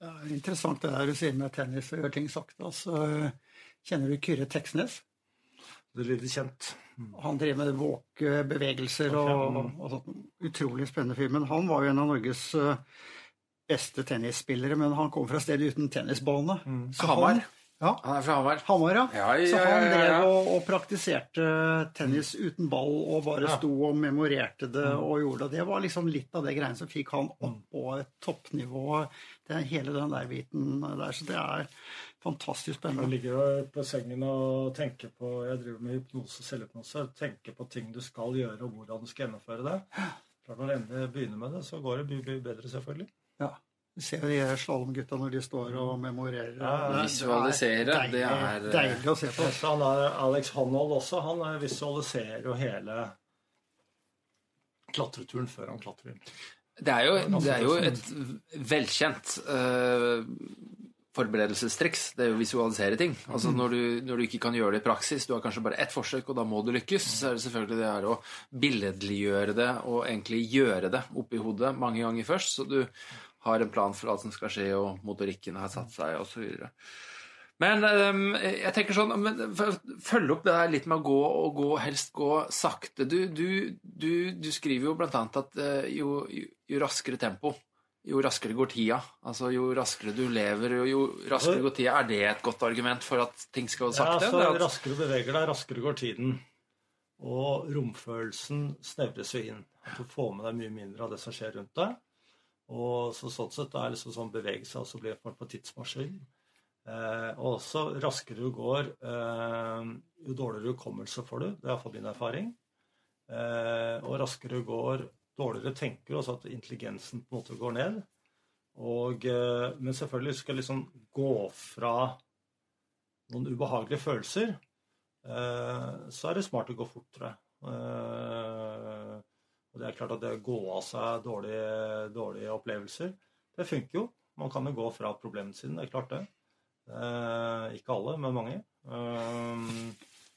Det er interessant det der du sier med tennis og gjør ting sakte. Altså, kjenner du Kyrre Teksnes? Det er litt kjent. Han driver med walk-bevegelser og, og sånt. Utrolig spennende fyr. Men han var jo en av Norges eh, beste tennisspillere, men han kom fra stedet uten tennisbane. Så Hamar. Han, ja, Han er fra Hamar. Hamar, ja. Ja, ja, Så han drev og, og praktiserte tennis uten ball og bare Ja. sto og memorerte det og gjorde det. Det var liksom litt av det greiene som fikk han opp på et toppnivå. Det er hele den der biten der. Så det er fantastisk spennende. Du ligger på sengen og tenker på Jeg driver med hypnose, og selvhypnose. Tenker på ting du skal gjøre, og hvordan du skal gjennomføre det. Klart Når du endelig begynner med det, så går det mye bedre, selvfølgelig. Ja. Du ser de slalåmgutta når de står og memorerer. Ja, ja. Det er deilig, det er, deilig å se på. Han er Alex Honnold også. Han eh, visualiserer jo hele klatreturen før han klatrer. Det er jo, det er jo et velkjent uh, forberedelsestriks. Det er jo å visualisere ting. Altså når du, når du ikke kan gjøre det i praksis, du har kanskje bare ett forsøk, og da må du lykkes, så er det selvfølgelig det her å billedliggjøre det og egentlig gjøre det oppi hodet mange ganger først, så du har en plan for alt som skal skje, og motorikken har satt seg, osv. Men um, jeg tenker sånn men, f- opp det der litt med å gå og gå, helst gå sakte. Du, du, du, du skriver jo blant annet at uh, jo, jo, raskere tempo, jo raskere går tida. Altså jo raskere du lever, jo, jo raskere går tida. Er det et godt argument for at ting skal gå sakte? Ja, så at- raskere du beveger deg, raskere går tiden. Og romfølelsen snevres jo inn. At du får med deg mye mindre av det som skjer rundt deg. Og så, sånn sett er liksom sånn bevegelse også blir en form for tidsmaskin. Eh, og også raskere du går, eh, jo dårligere hukommelse får du. Det er iallfall min erfaring. Eh, og raskere du går, dårligere tenker du, også at intelligensen på en måte går ned. Og, eh, men selvfølgelig skal jeg liksom gå fra noen ubehagelige følelser, eh, så er det smart å gå fortere. Eh, og det er klart at det å gå av seg dårlige, dårlige opplevelser, det funker jo. Man kan jo gå fra problemene sine, det er klart det. Eh, ikke alle, men mange. Eh,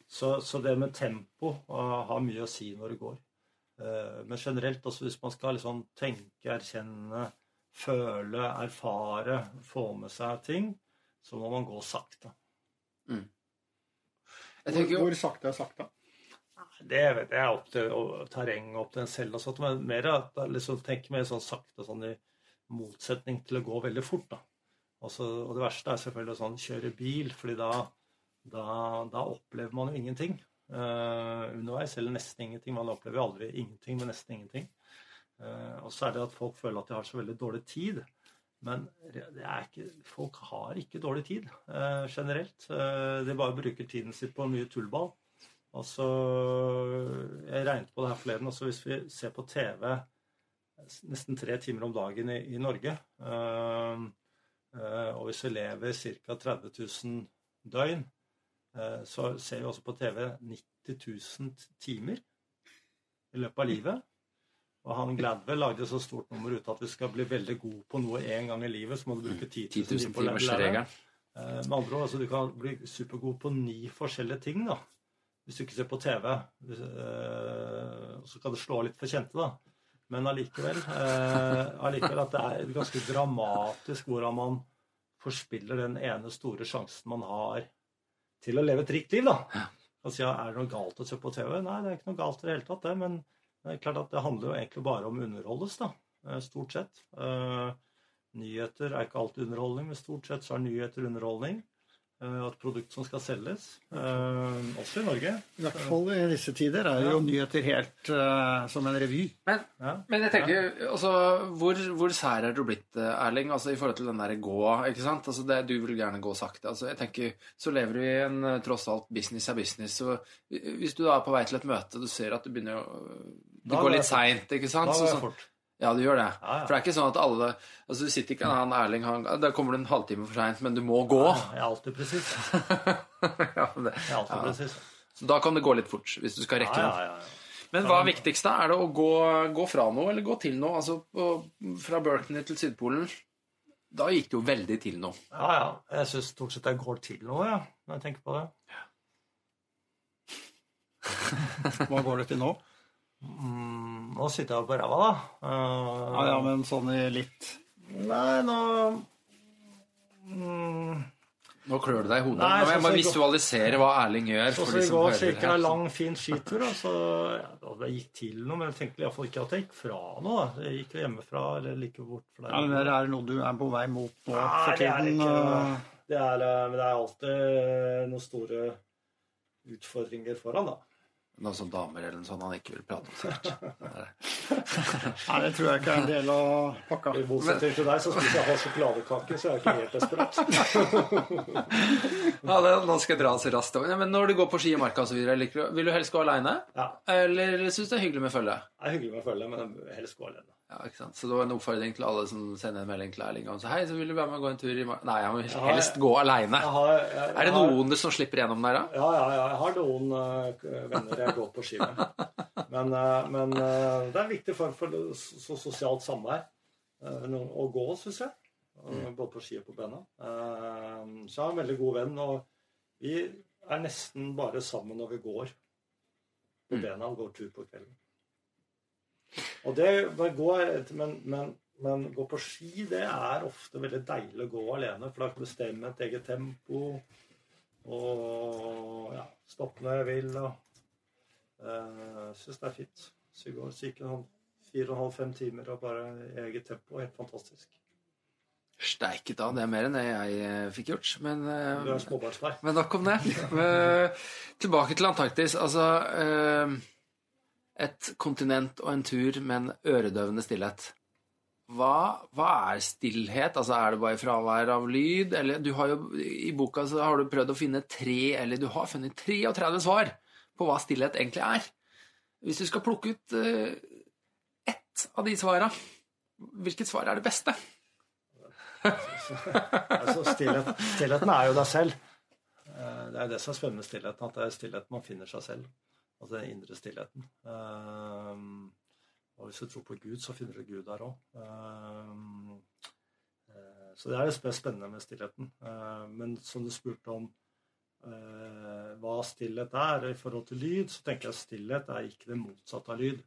så, så det med tempo eh, har mye å si når det går. Eh, men generelt, altså hvis man skal liksom tenke, erkjenne, føle, erfare, få med seg ting, så må man gå sakte. Jeg tenker Hvor, Hvor sakte er sakte? Det vet jeg er opp til og terreng opp til en selv. og sånt, men mer at er liksom, tenk mer sånn sakte sånn i motsetning til å gå veldig fort. da. Også, og det verste er selvfølgelig å sånn kjøre bil, fordi da, da, da opplever man jo ingenting uh, underveis. Eller nesten ingenting. Man opplever jo aldri ingenting, men nesten ingenting. Uh, og så er det at folk føler at de har så veldig dårlig tid. Men ikke, folk har ikke dårlig tid uh, generelt. De bare bruker tiden sin på mye tullball. Altså, jeg regnet på det her forleden. altså Hvis vi ser på TV nesten tre timer om dagen i, i Norge, eh, Eh, og hvis vi lever ca. 30 000 døgn, eh, så ser vi også på TV 90 000 timer i løpet av livet. Og han Gladwell lagde så stort nummer ut at vi skal bli veldig god på noe én gang i livet, så må du bruke 10 000 timer på å lære. Eh, Med andre ord, altså, du kan bli supergod på ni forskjellige ting, da. Hvis du ikke ser på TV. Eh, så kan det slå litt for kjente, da. Men allikevel, eh, allikevel at det er ganske dramatisk hvordan man forspiller den ene store sjansen man har til å leve et rikt liv, da. Si, ja, er det noe galt å se på TV? Nei, det er ikke noe galt i det hele tatt, det. Men det er klart at det handler jo egentlig bare om underholdes, da. eh, Stort sett. Eh, Nyheter er ikke alltid underholdning, men stort sett så er nyheter underholdning. Eh, Og et produkt som skal selges. eh, Også i Norge. I hvert fall i disse tider er jo nyheter helt eh, som en revy. Men, Ja. men jeg tenker, altså, hvor, hvor sær er du blitt, eh, Erling, altså, i forhold til den der gå, ikke sant? Altså, det, du vil gjerne gå sakte. Altså, jeg tenker, så lever du i en eh, tross alt business er business. Så hvis du da er på vei til et møte, du ser at du begynner å Det går litt seint, ikke sant? Da Så, går jeg sånn- fort. Ja, du gjør det. Ja, ja. For det er ikke sånn at alle Altså, du sitter ikke han Erling han, Da kommer du en halvtime for seint, men du må gå. Jeg er alltid presis. ja, det, Jeg er alltid Ja. presis. så da kan det gå litt fort, hvis du skal Ja, rekke ja, ja, ja. Men hva er viktigst, da? Er det å gå, gå fra noe, eller gå til noe? Altså på, fra Berkeley til Sydpolen Da gikk det jo veldig til noe. Ja, ja. Jeg syns stort sett jeg går til noe, ja, når jeg tenker på det. Hva går det til nå? Mm, nå sitter jeg på ræva, da. Uh, Ja, ja, men sånn i litt Nei, nå mm, Nå klør det deg i hodet. Nei, Nå jeg sånn må visualisere hva Erling gjør. Så for skal de vi som gå hører så gikk jeg en lang, fin skitur, og så ja, det gikk til noe. Men jeg tenkte iallfall ikke at jeg gikk fra noe. da. Jeg gikk jo hjemmefra, eller like bort fra ja, men Er det noe du er på vei mot nå Nei, for det er tiden? ikke. eh, Det er, eh, men det er alltid noen store utfordringer foran, da. Noen sånne damer eller noe sånt han ikke vil prate om. sikkert. Nei, det tror jeg ikke er en del av pakka. I motsetning til deg så spiser jeg halv sjokoladekake, så jeg er ikke helt desperat. Ja, det, nå skal jeg dra så raskt over. Men når du går på ski i marka videre, vil du helst gå aleine? Ja, Eller syns du det er hyggelig med følge? det er hyggelig med følge, men helst gå alene. Ja, ikke sant? Så det var en oppfordring til alle som sender en melding til Erling så Hei, så vil du være med og gå en tur i morgen? Nei, han vil helst gå aleine. Er det noen som slipper gjennom der, da? Ja, ja, ja. Jeg har noen uh, venner jeg går på ski med. Men, uh, men uh, det er en viktig form for så sosialt samvær å gå, syns jeg. Både på ski og på bena. Så jeg har en veldig god venn, og vi er nesten bare sammen når vi går på Mm. bena og går tur på kvelden. Og det bare gå, men, men, men gå på ski, det er ofte veldig deilig å gå alene, for da kan du bestemme et eget tempo. Og ja, stoppe når jeg vil. og uh, Syns det er fint. Så vi går sånn fire og en halv, fem timer og bare eget tempo. Helt fantastisk. Steiket av, det er mer enn det jeg eh, fikk gjort. Men, uh, men nok om det. Eh, tilbake til Antarktis. Altså eh, Et kontinent og en tur med en øredøvende stillhet. Hva, hva er stillhet? Altså Er det bare fravær av lyd? Eller du har jo, I boka så har du prøvd å finne tre Eller du har funnet 33 svar på hva stillhet egentlig er. Hvis du skal plukke ut uh, ett av de svara, hvilket svar er det beste? Altså, stillhet, stillheten er jo deg selv. Eh, Det er det som er spennende med stillheten, at det er stillheten man finner seg selv. Altså den indre stillheten. Eh, Og hvis du tror på Gud, så finner du Gud der òg. Så det er det spennende med stillheten. Eh, Men som du spurte om eh, hva stillhet er i forhold til lyd, så tenker jeg at stillhet er ikke det motsatte av lyd.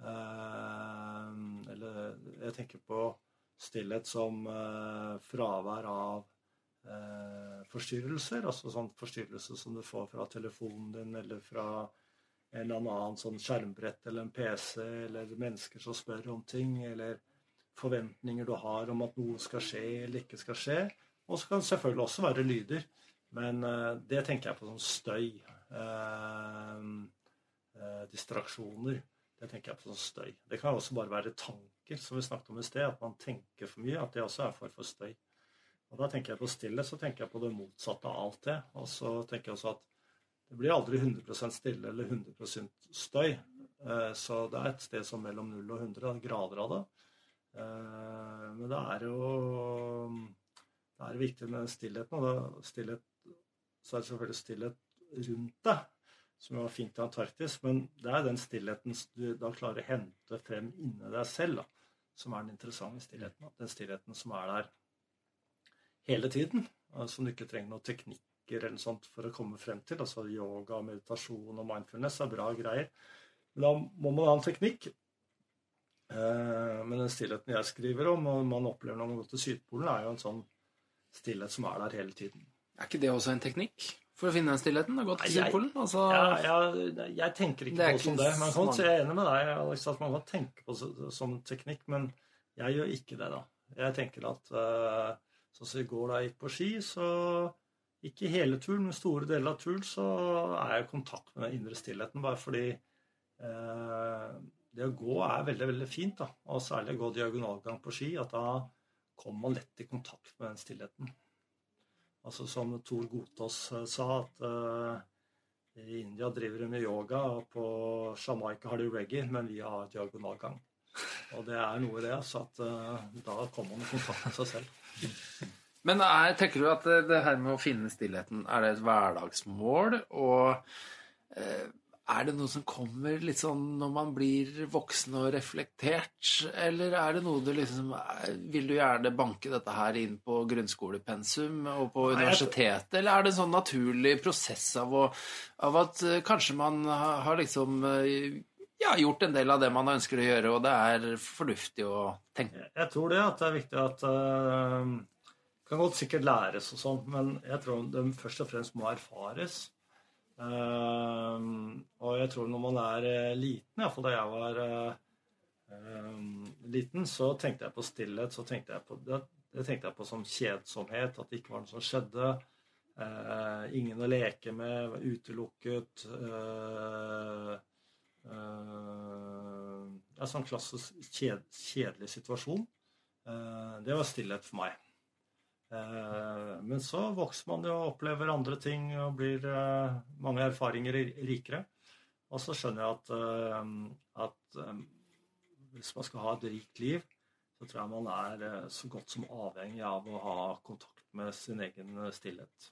Eh, Eller jeg tenker på stillhet som eh, fravær av eh, forstyrrelser. Altså sånn forstyrrelse som du får fra telefonen din eller fra eller annen sånn skjermbrett eller en PC, eller mennesker som spør om ting, eller forventninger du har om at noe skal skje eller ikke skal skje. Og så kan det selvfølgelig også være lyder. Men eh, det tenker jeg på som støy. Eh, eh, distraksjoner. Det tenker jeg på som støy. Det kan også bare være tanker, som vi snakket om i sted. At man tenker for mye. At det også er for for støy. Og da tenker jeg på stillhet, så tenker jeg på det motsatte av alt det. Og så tenker jeg også at det blir aldri 100% stille eller 100 støy. Eh, Så det er et sted som mellom 0 og 100 grader av det. Eh, Men det er jo det er viktig med stillheten. Og stillhet, så er det selvfølgelig stillhet rundt deg, som var fint i Antarktis. Men det er den stillheten du da klarer å hente frem inni deg selv, da, som er den interessante stillheten. Den stillheten som er der hele tiden, som du ikke trenger noen teknikker eller sånt for å komme frem til. Altså yoga, meditasjon og mindfulness er bra greier. Men da må man ha en teknikk. Eh, men den stillheten jeg skriver om, og man opplever når man går til Sydpolen, er jo en sånn stillhet som er der hele tiden. Er ikke det også en teknikk for å finne den stillheten? Å gå til Sydpolen? Altså, Ja, ja, jeg tenker ikke på det som det. Man kan mange. jeg er enig med deg, Alex, at man kan tenke på det som teknikk, men jeg gjør ikke det, da. Jeg tenker at eh, sånn som i går da jeg gikk på ski, så ikke hele turen, men store deler av turen, så er jeg i kontakt med den indre stillheten, bare fordi eh, det å gå er veldig, veldig fint, da. Og særlig å gå diagonalgang på ski, at da kommer man lett i kontakt med den stillheten. Altså som Tor Gotaas eh, sa, at eh, i India driver de med yoga, og på Jamaica har de reggae, men vi har diagonalgang. Og det er noe i det, så at eh, da kommer man i kontakt med seg selv. Men er, tenker du at det, det her med å finne stillheten, er det et hverdagsmål? Og eh, er det noe som kommer litt sånn når man blir voksen og reflektert? Eller er det noe du liksom eh, Vil du gjerne banke dette her inn på grunnskolepensum og på universitetet? Eller er det en sånn naturlig prosess av, å, av at eh, kanskje man har, liksom ja, gjort en del av det man ønsker å gjøre, og det er fornuftig å tenke Jeg- tror det at det er viktig at kan godt sikkert læres og sånn, men jeg tror det først og fremst må erfares. Eh, og jeg tror når man er eh, liten, iallfall da jeg var eh, liten, så tenkte jeg på stillhet. Så tenkte jeg på det, det tenkte jeg på som kjedsomhet, at det ikke var noe som skjedde. Ingen å leke med, var utelukket. Uh, en sånn klassisk kjed, kjedelig situasjon. Det var stillhet for meg. Eh, men så vokser man jo og opplever andre ting og blir eh, mange erfaringer rikere. Og så skjønner jeg at, eh, at hvis man skal ha et rikt liv, så tror jeg man er så godt som avhengig av å ha kontakt med sin egen stillhet.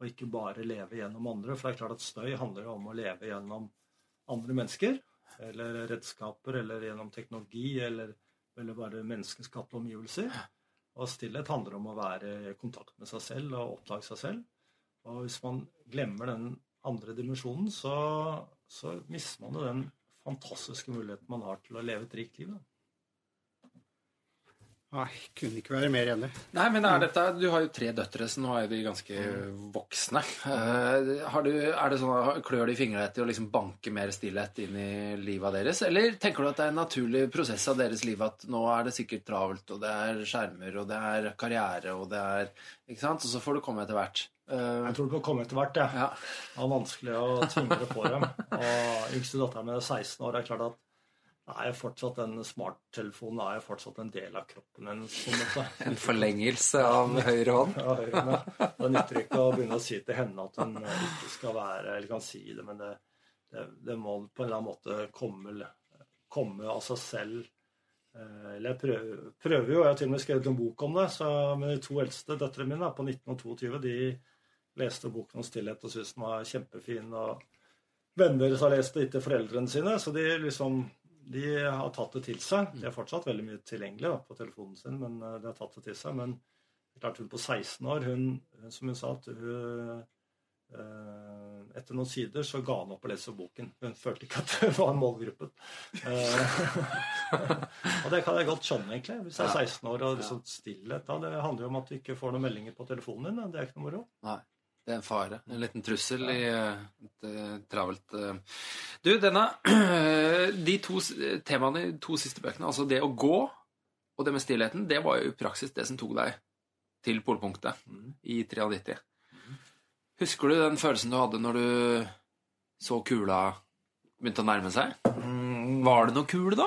Og ikke bare leve gjennom andre, for det er klart at støy handler om å leve gjennom andre mennesker. Eller redskaper, eller gjennom teknologi, eller, eller bare menneskeskapte omgivelser. Og stillhet handler om å være i kontakt med seg selv og oppdage seg selv. Og hvis man glemmer den andre dimensjonen, så, så mister man jo den fantastiske muligheten man har til å leve et rikt liv. Da. Nei, kunne ikke være mer enig. Nei, men er dette, Du har jo tre døtre, så nå er de ganske voksne. Eh, har du, er det sånn, Klør det i fingrene etter å liksom banke mer stillhet inn i livet deres? Eller tenker du at det er en naturlig prosess av deres liv at nå er det sikkert travelt, og det er skjermer, og det er karriere, og det er ikke sant? Og så får du komme etter hvert. Eh, Jeg tror det får komme etter hvert. Ja. ja. Det er vanskelig å tvinge det på dem. Og yngste datteren min er 16 år. Det er klart at er jo fortsatt den smarttelefonen er jo fortsatt en del av kroppen hennes. en forlengelse av høyre hånd. Ja, høyre, men Det nytter ikke å begynne å si til henne at hun ikke skal være Eller kan si det, men det, det, det må på en eller annen måte komme, komme av seg selv. Eh, Eller jeg prøver, prøver jo, jeg har til og med skrevet en bok om det. Så Mine de to eldste døtrene mine på 19 og 22, de leste boken om stillhet og syntes den var kjempefin. og Venner har lest det etter foreldrene sine, så de liksom de har tatt det til seg. De er fortsatt veldig mye tilgjengelig på telefonen sin, men eh, de har tatt det til seg. Men klart hun på 16 år, hun, hun som hun sa at hun eh, Etter noen sider så ga hun opp å lese boken. Hun følte ikke at det var målgruppen. Eh, og det kan jeg godt skjønne, egentlig. Hvis jeg er 16 år og liksom stillhet da, Det handler jo om at du ikke får noen meldinger på telefonen din. Det er ikke noe moro. Nei. Det er en fare. En liten trussel i eh, et eh, travelt eh. Du, denne De to temaene i de to siste bøkene, altså det å gå og det med stillheten, det var jo i praksis det som tok deg til polpunktet Mm. i 93. Husker du den følelsen du hadde når du så kula begynte å nærme seg? Var det noe kule da?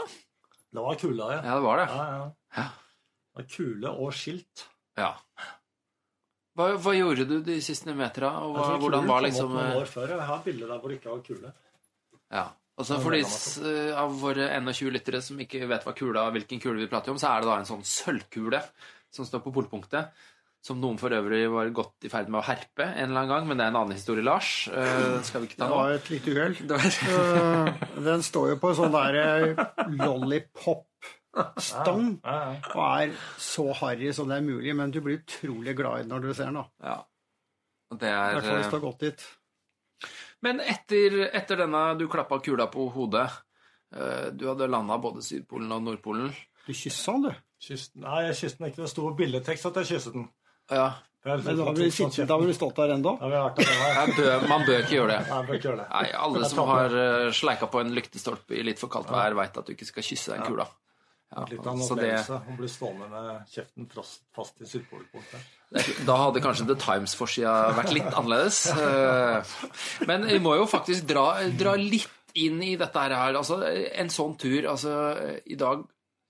Det var kula, ja. Ja, det var det. ja, ja. Ja. Det var kule og skilt. Ja. Hva, hva gjorde du de siste meterne? og hva, hvordan var liksom noen eh, år før. Jeg har bilde der hvor det ikke var kule. Ja. Og så For de av våre 21 lyttere som ikke vet hva kula, hvilken kule vi prater om, så er det da en sånn sølvkule som står på polpunktet. Som noen for øvrig var godt i ferd med å herpe en eller annen gang, men det er en annen historie, Lars. Uh, det skal vi ikke ta Det var et lite uhell. Var- Eh, Den står jo på en sånn der eh, ja. og er så harry som det er mulig, men du blir utrolig glad i den når du ser den. da. Ja. Det er... I er hvert fall hvis eh, du har gått dit. Men etter, etter denne du klappa kula på hodet eh, Du hadde landa både Sydpolen og Nordpolen. Du kyssa den, du. Kysten, nei, jeg kysset den ikke. Det sto billedtekst at jeg kysset den. Ja, Men da har vi sittet- da har vi stått der ennå. Ja, man bør ikke gjøre det. Nei, bør ikke gjøre det. Nei, Alle som har uh, sleika på en lyktestolpe i litt for kaldt vær, veit at du ikke skal kysse den kula. Ja, Litt av en opplevelse det, å bli stående med kjeften fast, fast i sydpolpunktet. da hadde kanskje The Times-forsida vært litt annerledes. Eh, Men vi må jo faktisk dra, dra litt inn i dette her. Altså, en sånn tur altså, i, dag,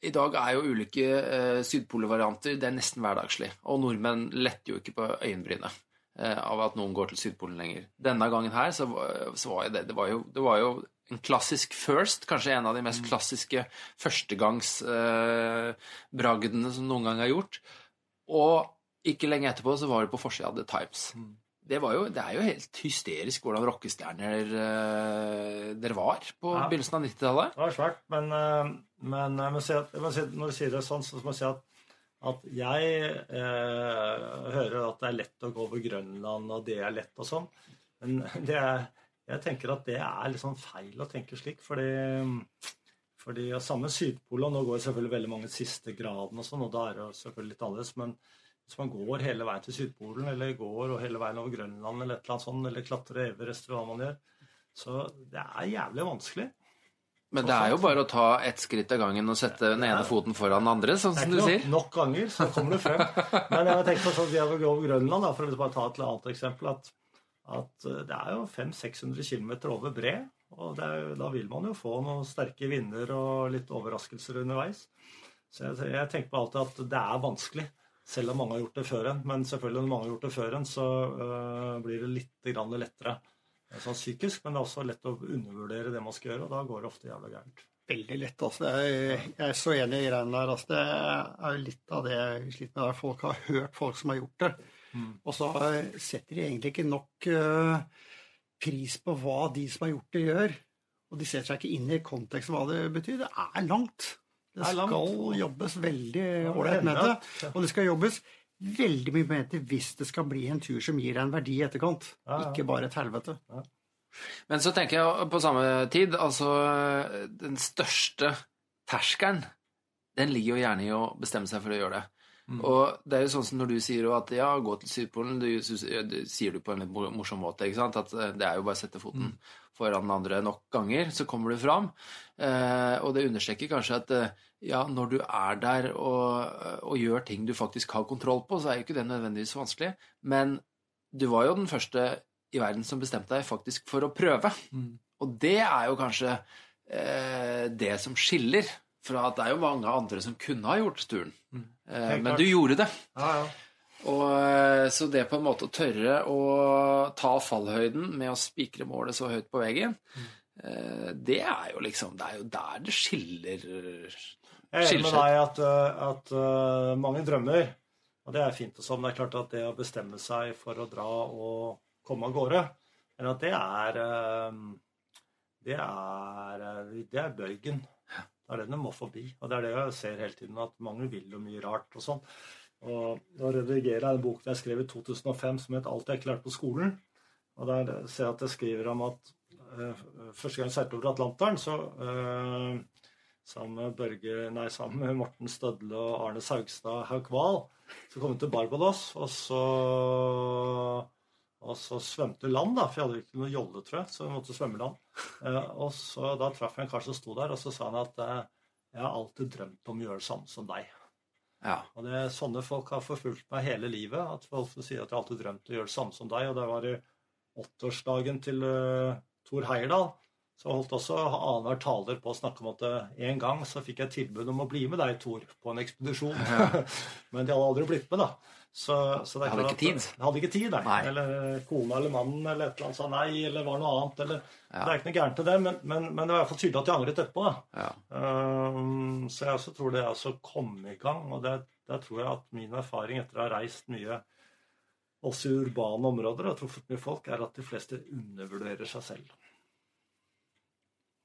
I dag er jo ulike uh, sydpolvarianter det er nesten hverdagslig. Og nordmenn letter jo ikke på øyenbrynet eh, av at noen går til Sydpolen lenger. Denne gangen her så, så var det det var jo, det var jo en klassisk first, kanskje en av de mest klassiske førstegangsbragdene som noen gang er gjort. Og ikke lenge etterpå så var det på forsida av The Times. Det, var jo, det er jo helt hysterisk hvordan rockestjerner eh, dere var på Ja. begynnelsen av 90-tallet. Det var svært, men, eh, men si at, si, når du sier det sånn, så må jeg si at, at jeg eh, hører at det er lett å gå over Grønland, og det er lett og sånn. Men det er, jeg tenker at det er litt sånn feil å tenke slik, fordi fordi ja, Samme Sydpolen, nå går selvfølgelig veldig mange siste graden og sånn, og da er det selvfølgelig litt annerledes. Men hvis man går hele veien til Sydpolen, eller går og hele veien over Grønland, eller et eller annet sånt, eller klatrer Everest, eller hva man gjør, så det er jævlig vanskelig. Men det er jo bare å ta ett skritt av gangen og sette den ene foten foran den andre, sånn Det er som du sier. nok, nok ganger, så kommer det frem. Men jeg har tenkt på sånn at vi har gått over Grønland, da, for å bare ta et annet eksempel, at, at eh, det er jo 500-600 km over bre. Og er, da vil man jo få noen sterke vinder og litt overraskelser underveis. Så jeg, jeg tenker på alltid at det er vanskelig, selv om mange har gjort det før en. Men selvfølgelig når mange har gjort det før en, så øh, blir det litt grann lettere sånn psykisk. Men det er også lett å undervurdere det man skal gjøre, og da går det ofte jævla gærent. Veldig lett. altså. Jeg er så enig i greiene der. altså. Det er jo litt av det vi sliter med. Folk har hørt folk som har gjort det. Og så setter de egentlig ikke nok eh, pris på hva de som har gjort det, gjør. Og de setter seg ikke inn i konteksten hva det betyr. Det er langt. Det Det er langt. skal jobbes veldig ålreit med det. Og det skal jobbes veldig mye med det hvis det skal bli en tur som gir deg en verdi i etterkant. Ja, ja. Ikke bare et helvete. Men så tenker jeg på samme tid Altså, den største terskelen, den ligger jo gjerne i å bestemme seg for å gjøre det. Og det er jo sånn som når du sier at ja, gå til Sydpolen, du, du sier du på en litt morsom måte, ikke sant? At eh, det er jo bare å sette foten foran den andre nok ganger, så kommer du fram. Eh, og det understreker kanskje at eh, ja, når du er der og, og gjør ting du faktisk har kontroll på, så er jo ikke det nødvendigvis vanskelig. Men du var jo den første i verden som bestemte deg faktisk for å prøve. Og det er jo kanskje eh, det som skiller at det er jo mange andre som kunne ha gjort turen. Eh, men klart. du gjorde det. Ja, ja. Og, eh, så det på en måte å tørre å ta fallhøyden med å spikre målet så høyt på veggen, eh, det er jo liksom Det er jo der det skiller Jeg er enig med deg at, at mange drømmer, og det er fint og sånn. Det er klart at det å bestemme seg for å dra og komme av gårde, men at det er Det er, det er bøygen. Det er det de må forbi. Og det er det jeg ser hele tiden, at mange vil jo mye rart og sånn. Og da redigerer jeg en bok jeg skrev i 2005 som het 'Alt jeg ikke lærte på skolen'. Og der ser jeg at jeg skriver om at uh, første gang jeg seilte over Atlanteren, så uh, sammen med, Børge, nei, sammen med Morten Stødle og Arne Saugstad Haugvall. Så kom vi til Barbados, og så, og så svømte land, da, for jeg hadde ikke noe jolle, tror jeg, så vi måtte svømme land. Eh, og så Da traff jeg en kar som sto der, og så sa han at eh, jeg har alltid drømt om å gjøre det samme som deg. Ja. Og det, Sånne folk har forfulgt meg hele livet. At folk sier at jeg alltid drømt om å gjøre det samme som deg. Og det var i åtteårsdagen til uh, Thor Heyerdahl. Så holdt også annenhver taler på å snakke om at eh, en gang så fikk jeg tilbud om å bli med deg, Thor, på en ekspedisjon. Men de hadde aldri blitt med, da. Så, så det er Hadde klart ikke at- tid. Hadde ikke tid, nei. Nei. Eller kona eller mannen eller et eller annet sa nei, eller var noe annet. Eller, Ja. Det er ikke noe gærent til det, men, men, men det var i hvert fall tydelig at de angret etterpå. da. Ja. Um, så jeg også tror det å komme i gang, og det der tror jeg at min erfaring etter å ha reist mye også i urbane områder og truffet mye folk, er at de fleste undervurderer seg selv.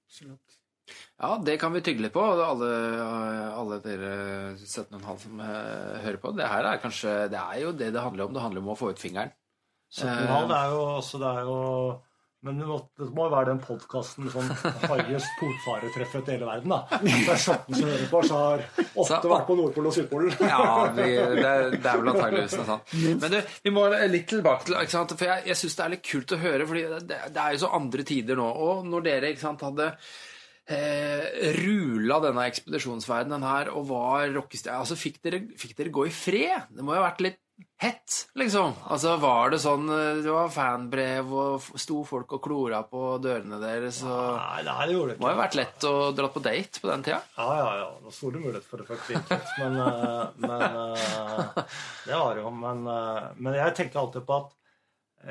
Absolutt. Ja, det kan vi tygge litt på, alle, alle dere 17,5 som eh, hører på. Det her er kanskje Det er jo det det handler om. Det handler om å få ut fingeren. 17,5 det er jo også det er jo men det må, det må være den podkasten som highest polfaretreffet i hele verden, da. Det er 17 som hører på, så har åtte vært på Nordpolen og Sydpolen. Ja, vi, det, er- det er vel antageligvis noe sånt. Men du, vi må litt tilbake til ikke sant? For jeg, jeg syns det er litt kult å høre, fordi det, det er jo så andre tider nå. Og når dere ikke sant, hadde eh, rula denne ekspedisjonsverdenen her og var rockestjerne altså, fikk, fikk dere gå i fred? Det må jo ha vært litt hett, liksom. Altså, Var det sånn eh, Det var fanbrev, og sto folk og klora på dørene deres, og Nei, nei, det gjorde det Det må jo ha vært lett å dra på date på den tida? Ja, ja, ja. Det var store muligheter for å faktisk. men, eh, men Det var det jo. Men, men jeg tenker alltid på at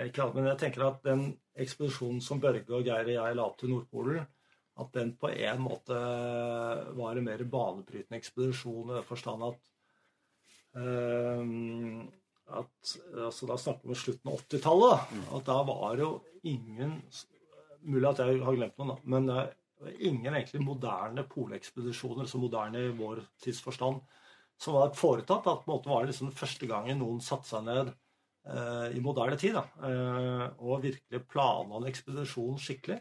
ikke alt, men jeg tenker at den ekspedisjonen som Børge og Geir og jeg la opp til Nordpolen, at den på en måte var en mer banebrytende ekspedisjon i den forstand at eh, at altså Da snakker vi om slutten av 80-tallet. At da var jo ingen Mulig at jeg har glemt noen. Men uh, ingen egentlig moderne polekspedisjoner, så moderne i vår tidsforstand, som var foretatt. At på en måte var det liksom første gangen noen satte seg ned uh, i moderne tid da, uh, og virkelig planla en ekspedisjon skikkelig.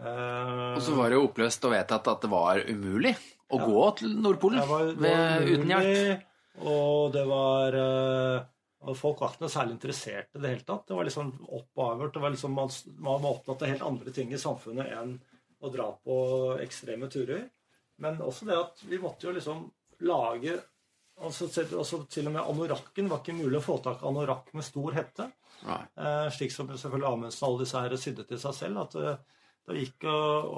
Eh, Og så var det jo oppløst og vedtatt at det var umulig å gå til Nordpolen det var, var uten hjelp. Og det var eh, og Folk var ikke noe særlig interessert i det hele tatt. Det var liksom opp og avgjort. Liksom, man, man var opptatt av helt andre ting i samfunnet enn å dra på ekstreme turer. Men også det at vi måtte jo liksom lage altså, altså Til og med anorakken var ikke mulig å få tak i anorakk med stor hette. Eh, slik som selvfølgelig Amundsen og alle disse her sydde til seg selv. At eh, vi gikk og,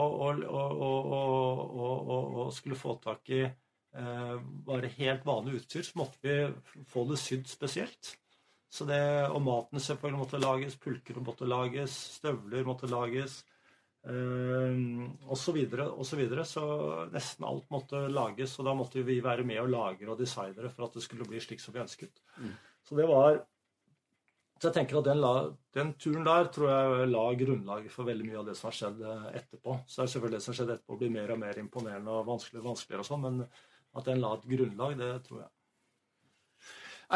og, og, skulle få tak i eh, bare helt vanlig utstyr, så måtte vi få det sydd spesielt. Så det, Og maten selvfølgelig måtte lages, pulker måtte lages, støvler måtte lages. Uh, og så videre og så videre. Så nesten alt måtte lages, og da måtte vi være med og lagre og designere for at det skulle bli slik som vi ønsket. Så det var så jeg tenker at den, la, den turen der tror jeg la grunnlaget for veldig mye av det som har skjedd eh, etterpå. Så er selvfølgelig det som har skjedd etterpå, blir mer og mer imponerende og vanskeligere og vanskeligere og sånn, men at den la et grunnlag, det tror jeg.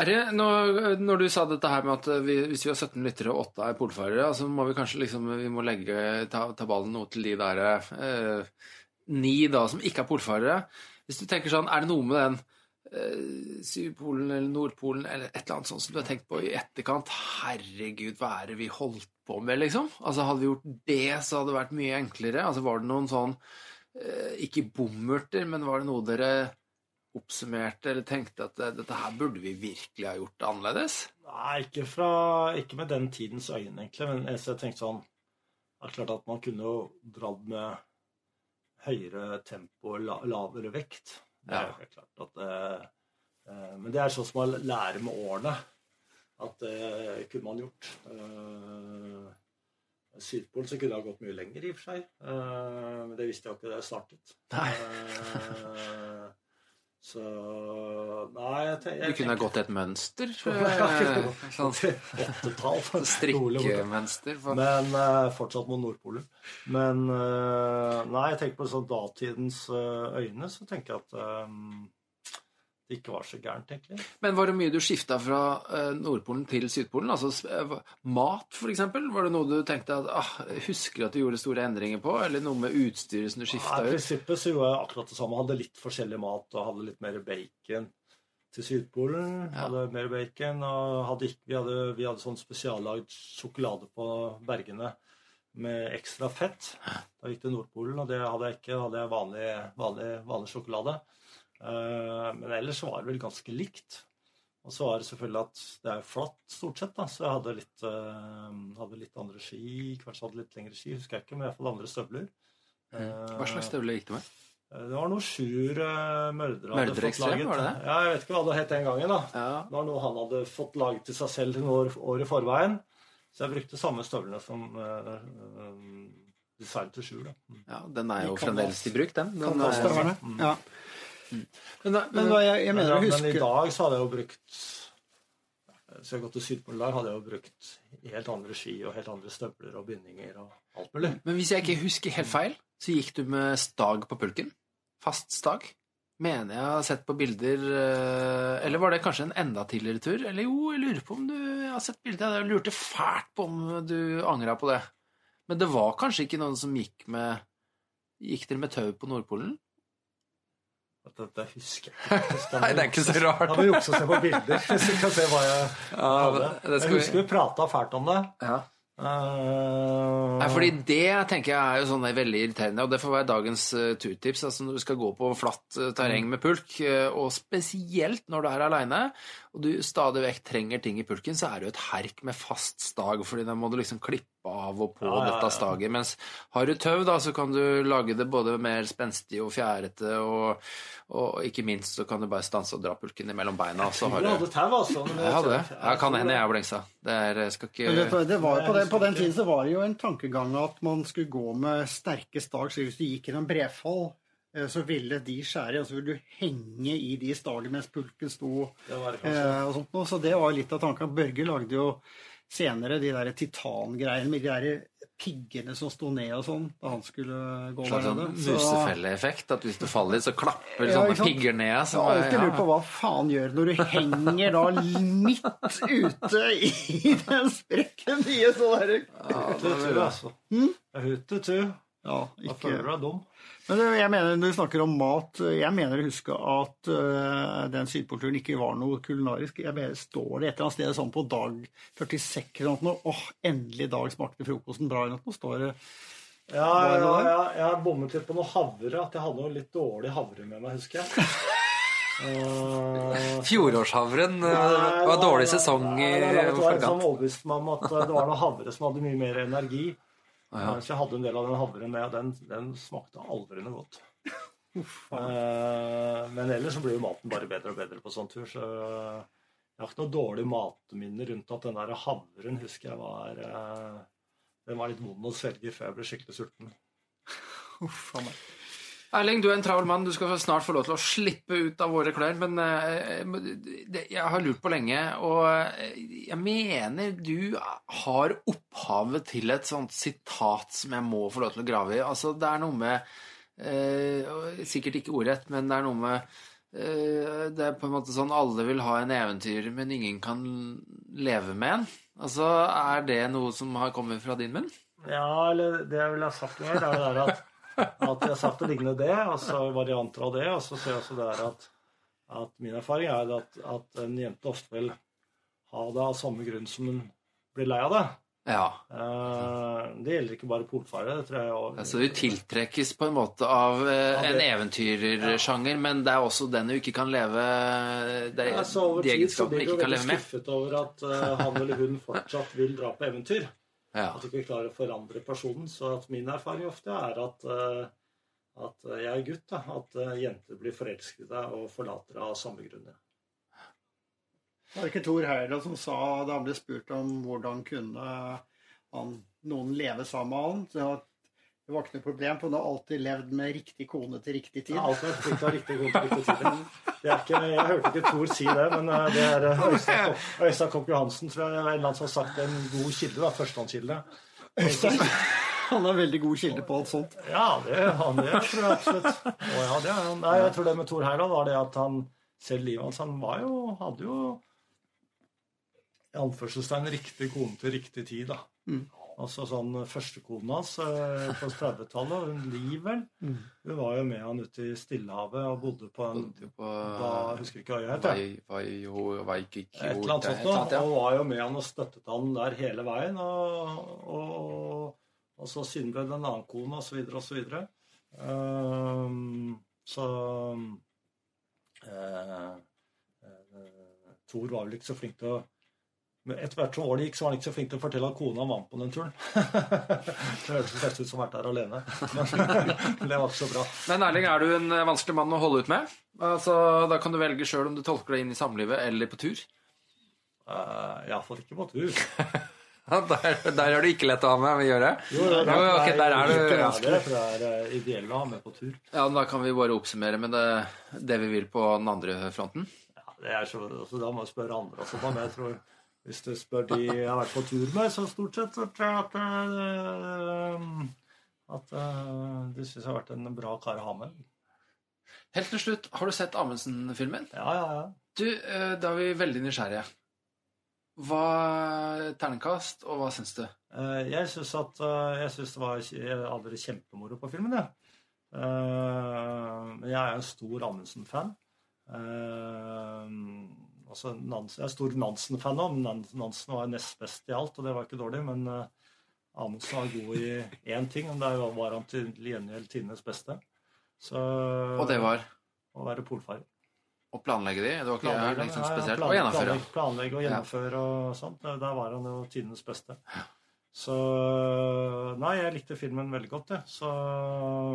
Er det, når, når du sa dette her med at vi, hvis vi har 17 lyttere og 8 er polfarere, så må vi kanskje liksom, vi må legge, ta, ta ballen noe til de der eh, ni da, som ikke er polfarere. Hvis du tenker sånn, er det noe med den eh, Sydpolen eller Nordpolen eller et eller annet sånt som du har tenkt på i etterkant? Herregud, hva er det vi holdt på med, liksom? Altså, hadde vi gjort det, så hadde det vært mye enklere. Altså, var det noen sånn eh, Ikke bomurter, men var det noe dere oppsummerte eller tenkte at eh, dette her burde vi virkelig ha gjort annerledes? Nei, ikke, fra, ikke med den tidens øyne, egentlig. Men jeg tenkte sånn Det er klart at man kunne jo dratt med høyere tempo og la, lavere vekt. Det er helt klart at eh, Men det er sånn som man lærer med årene. At det kunne man gjort. Eh, Sydpolen så kunne ha gått mye lenger, i og for seg. Eh, men det visste jeg ikke da jeg startet. Eh, så Nei, jeg, tenker, Du kunne ha gått et mønster? Eh, Sånn Åttetall. Strikkemønster? for- Men uh, fortsatt mot Nordpolen. Men uh, nei, jeg tenker på sånn datidens øyne, så tenker jeg at eh, det ikke var så gærent, egentlig. Men var det mye du skifta fra eh, Nordpolen til Sydpolen? Altså eh, mat, eksempel? Var det noe du tenkte at ah, Husker at du gjorde store endringer på? Eller noe med utstyret som du skifta ut? I prinsippet så gjorde jeg akkurat det samme. Hadde litt forskjellig mat og hadde litt mer bacon til Sydpolen. Ja. Hadde mer bacon, og hadde ikke, vi, hadde, vi hadde sånn spesiallagd sjokolade på Bergene med ekstra fett. Da gikk til Nordpolen, og det hadde jeg ikke. Da hadde jeg vanlig, vanlig, vanlig sjokolade. Eh, men ellers var det vel ganske likt. Og så var det selvfølgelig at det er flatt stort sett, da, så jeg hadde litt, eh, hadde litt andre ski. Kanskje hadde litt lengre ski, husker jeg ikke, men iallfall andre støvler. Mm. Hva slags støvler gikk du med? Eh, Det var noe Sjur uh, Mørdre hadde Mørdre fått laget. var det det? Ja, Jeg vet ikke hva det het den gangen. da. Ja. Det var noe han hadde fått laget til seg selv noen år, år i forveien. Så jeg brukte samme støvlene som uh, designet til Sjur. da. Mm. ja, den er jo fremdeles i bruk, den. den er- det var Men, Men jeg, jeg mener å men, huske men i dag så hadde jeg jo brukt Så jeg gått til Sydpolen hadde jeg jo brukt helt andre ski og helt andre støvler og bindinger og alt mulig. men hvis jeg ikke husker helt feil, så gikk du med stag på pulken? Fast stag? Mener jeg har sett på bilder eh, Eller var det kanskje en enda tidligere tur? Eller jo, jeg lurer på om du Jeg har sett bilder. Jeg lurte fælt på om du angra på det. Men det var kanskje ikke noen som gikk med Gikk dere med tau på Nordpolen? Det, det husker jeg ikke. Nei, det er ikke så rart. Da må vi jukse og se på bilder, hvis vi kan se hva jeg hadde. Jeg husker vi prata fælt om det. Ja. Uh... Nei, fordi det tenker jeg er jo sånn veldig irriterende, og det får være dagens uh, turtips. altså Når du skal gå på flatt uh, terreng med pulk, og spesielt når du er aleine, og du stadig vekk trenger ting i pulken, så er det jo et herk med fast stag, fordi da må du liksom klippe av og på Ja, ja, ja. dette staget. Mens har du tau, da, så kan du lage det både mer spenstig og fjærete, og, og ikke minst så kan du bare stanse og dra pulken mellom beina, og så har Du hadde tau, altså. Jeg hadde det. jeg kan hende jeg blengsa. Det er, skal ikke det, ikke det var på, den, på den tiden så var det jo en tankegang at man skulle gå med sterke stag. Så hvis du gikk gjennom brefall, eh, så ville de skjære, og så ville du henge i de stagene mens pulken sto Det det eh, og sånt noe. Så det var litt av tanken. Børge lagde jo senere de der titangreiene med de der piggene som sto ned og sånn da han skulle gå slags der sånn nede. Så- musefelleeffekt. At hvis du faller, så klapper Ja, sånne pigger ned. Jeg har alltid ja. lurt på hva faen gjør når du henger da midt ute i den sprekken i en sånn derre Hutetu, altså. Hutetu. Ja, Da føler du deg dum. Men det- jeg mener, når vi snakker om mat Jeg mener å huske at uh, den sydpolturen ikke var noe kulinarisk. Jeg mener, Står det et eller annet sted sånn på dag 46 eller noe Åh, endelig dag smakte frokosten bra eller noe. Står det Ja, ja, ja, jeg har bommet litt på noe havre. At jeg hadde noe litt dårlig havre med meg, husker jeg. Uh, Fjorårshavren eh, nei, var dårlig sesong i nei, Det var en sånn forkant. overbevist meg om at eh, det var noe havre som hadde mye mer energi. Ja. Så jeg hadde en del av den havren med, og den, den smakte aldri noe godt. Eh, Men ellers så blir jo maten bare bedre og bedre på sånn tur, så jeg har ikke noe dårlig matminne rundt at den der havren husker jeg var eh, Den var litt vond å svelge før jeg ble skikkelig sulten. Uff. Erling, du er en travel mann. Du skal snart få lov til å slippe ut av våre klær. Men eh, jeg har lurt på lenge, og eh, jeg mener du har opphavet til et sånt sitat som jeg må få lov til å grave i. Altså, det er noe med eh, Sikkert ikke ordrett, men det er noe med Det er på en måte sånn alle vil ha en eventyr, men ingen kan leve med en. Altså, Er det noe som har kommet fra din munn? Ja, eller det jeg ville ha sagt mer, er det der at, at jeg sagt det lignende det, altså varianter av det, og så ser jeg også der at, at min erfaring er at, at en jente ofte vil ha det av samme grunn som hun blir lei av det. Ja. Eh, det gjelder ikke bare polfarere, det tror jeg også. Altså, du tiltrekkes på en måte av eh, en eventyrersjanger, men det er også den du ikke kan leve det, Ja, så over tid så blir du veldig skuffet over at eh, han eller hun fortsatt vil dra på eventyr. Ja. At du ikke klarer å forandre personen. Så at min erfaring ofte er at, eh, at jeg er gutt. Da, at eh, jenter blir forelsket i deg og forlater deg av samme grunn. ja. Var det ikke Thor Heyerdahl som sa da han ble spurt om hvordan kunne han, noen leve sammen med han? Det var ikke noe problem, for han har alltid levd med riktig kone til riktig tid. Har alltid vært flink til riktig kone til riktig tid. Er ikke, jeg hørte ikke Thor si det, men eh, det er eh, Øystein Øystein Kopp Johansen tror jeg er en eller annen som har sagt en god kilde. da, Førstehåndskilde. Øystein, han har veldig god kilde på alt sånt. Ja, det han det tror jeg absolutt. Å, ja, det er. Nei, jeg tror det med Thor Heyerdahl var det at han selv livet hans Han var jo, hadde jo i anførselstegn riktig kone til riktig tid, da. Mm. Altså sånn Førstekona hans eh, på 30-tallet, hun Liv vel, Mm. hun var jo med han ute i Stillehavet og bodde på en Bodde på da husker jeg ikke hva jeg het. Et eller annet sånt noe. Og var jo med han og støttet han der hele veien. Og, og, og så siden ble det en annen kone, og så videre og så videre. Ehm, så eh, eh, Thor var vel ikke så flink til å men etter hvert som året gikk, så var han ikke så flink til å fortelle at kona med på den turen. det høres nesten ut som vært der alene. Men det var ikke så bra. Men Erling, er du en eh, vanskelig mann å holde ut med? Altså, Da kan du velge sjøl om du tolker deg inn i samlivet eller på tur. Uh, Iallfall ikke på tur. Der, der er du ikke lett å ha med å gjøre. Jo, jo, det der er du det, det er ideelt ideelle å ha med på tur. Ja, Da kan vi bare oppsummere med det, det vi vil på den andre fronten. Ja, det er så, altså, Da må vi spørre andre også. Men jeg tror hvis du spør de jeg har vært på tur med, så stort sett så tror jeg at eh, at eh, de syns jeg har vært en bra kar å ha med. Helt til slutt, har du sett Amundsen-filmen? Ja, ja, ja. Du, eh, Da er vi veldig nysgjerrige. Hva Terningkast, og hva syns du? Jeg syns at Jeg syns det var aldri kjempemoro på filmen, jeg. Jeg er en stor Amundsen-fan. Eh, Altså, Nansen, jeg er stor Nansen-fan òg, men Nansen var nest best i alt, og det var ikke dårlig. Men uh, Amundsen var god i én ting, og der var han til gjengjeld tidenes beste. Så, Og det var Å være polfarer. å planlegge de? Det var ikke Planlegge, liksom ja, ja, spesielt. Planlegge, Og gjennomføre. Planlegge, planlegge og Ja. gjennomføre og sånt. Der var han jo tidenes beste. Så Nei, jeg likte filmen veldig godt, jeg. Så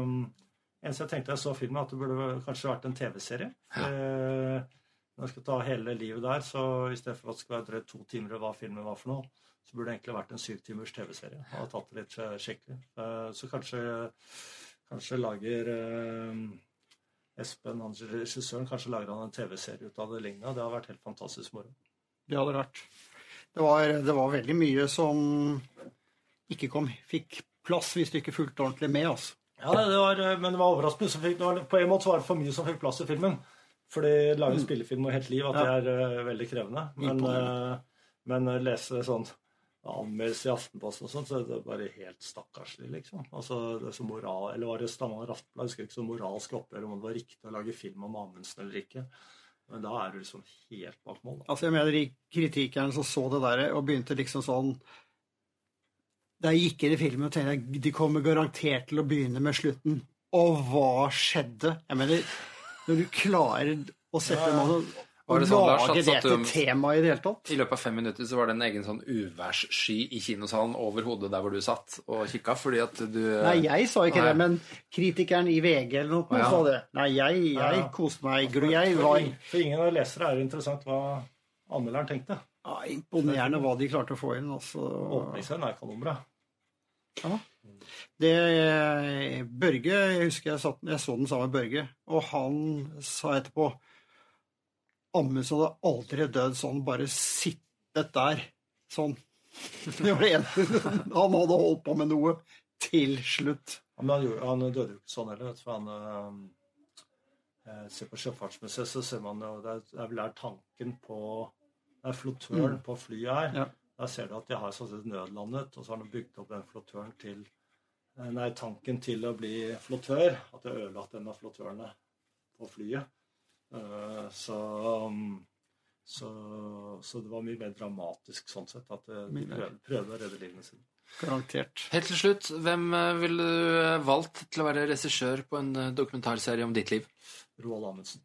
um, eneste jeg tenkte jeg så filmen, at det burde kanskje vært en TV-serie. Eh, Når jeg skal ta hele livet der, så i stedet for at det skal være drøyt to timer hva filmen var for noe, så burde det egentlig vært en syv timers TV-serie. Og har tatt det litt eh, skikkelig. Eh, Så kanskje, kanskje lager eh, Espen, han regissøren, kanskje lager han en TV-serie ut av det lignende. Det har vært helt fantastisk moro. Det hadde vært. Det var, det var veldig mye som ikke kom, fikk plass hvis du ikke fulgte ordentlig med. altså. Ja, det var, men det var overraskende. Så fikk, det var, på en måte var det for mye som fikk plass i filmen. Fordi lage spillefilm og helt liv, at det er uh, veldig krevende. Men, uh, men uh, lese sånn anmeldelse i Aftenposten og sånn, så er det bare helt stakkarslig, liksom. Altså, det er så moral, Eller var det Stavanger Aftenblad? Jeg husker ikke så moralsk oppgjør om det var riktig å lage film om Amundsen eller ikke. Men da er du liksom helt bak mål. Da. Altså, jeg mener de kritikerne som så det der og begynte liksom sånn Da jeg gikk inn i filmen og tenkte jeg de kommer garantert til å begynne med slutten. Og hva skjedde? Jeg mener, når du klarer å sette Ja, noe Var og det sånn, Lars, lage at det til du- tema i det hele tatt I løpet av fem minutter så var det en egen sånn uværssky i kinosalen over hodet der hvor du satt og kikka, fordi at du Nei, jeg sa ikke Nei. det, men kritikeren i VG eller noe ja. sa det. Nei, jeg, jeg Ja. koste meg. Jeg var For, for ingen av lesere er det interessant hva anmelderen tenkte. ja, imponerende hva de klarte å få inn. Altså. Åpningsscenen er kanonbra. Det Børge Jeg husker jeg, satt, jeg så den sammen med Børge, og han sa etterpå Amundsen hadde aldri dødd sånn, bare sittet der sånn. Det var det eneste Han hadde holdt på med noe til slutt. Ja, Men han, gjorde, han døde jo ikke sånn heller. For han øh, eh, Ser på Sjøfartsmuseet, så ser man jo Det er, det er vel der tanken på Det er flottøren på flyet her. Ja. Der ser du at de har sånn sett nødlandet, og så har de bygd opp den flottøren til eh, Nei, tanken til å bli flottør. At de har ødelagt en av flottørene på flyet. Eh, Så, så, så det var mye mer dramatisk sånn sett. At eh, de Mye prøvde, prøvde å redde livene sine. Garantert. Helt til slutt, hvem eh, ville du eh, valgt til å være regissør på en eh, dokumentarserie om ditt liv? Roald Amundsen.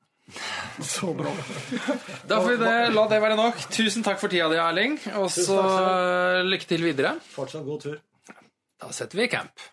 Så bra. Da får vi det, la det være nok. Tusen takk for tida di, Erling. Og så eh, lykke til videre. Fortsatt god tur. Da setter vi i camp.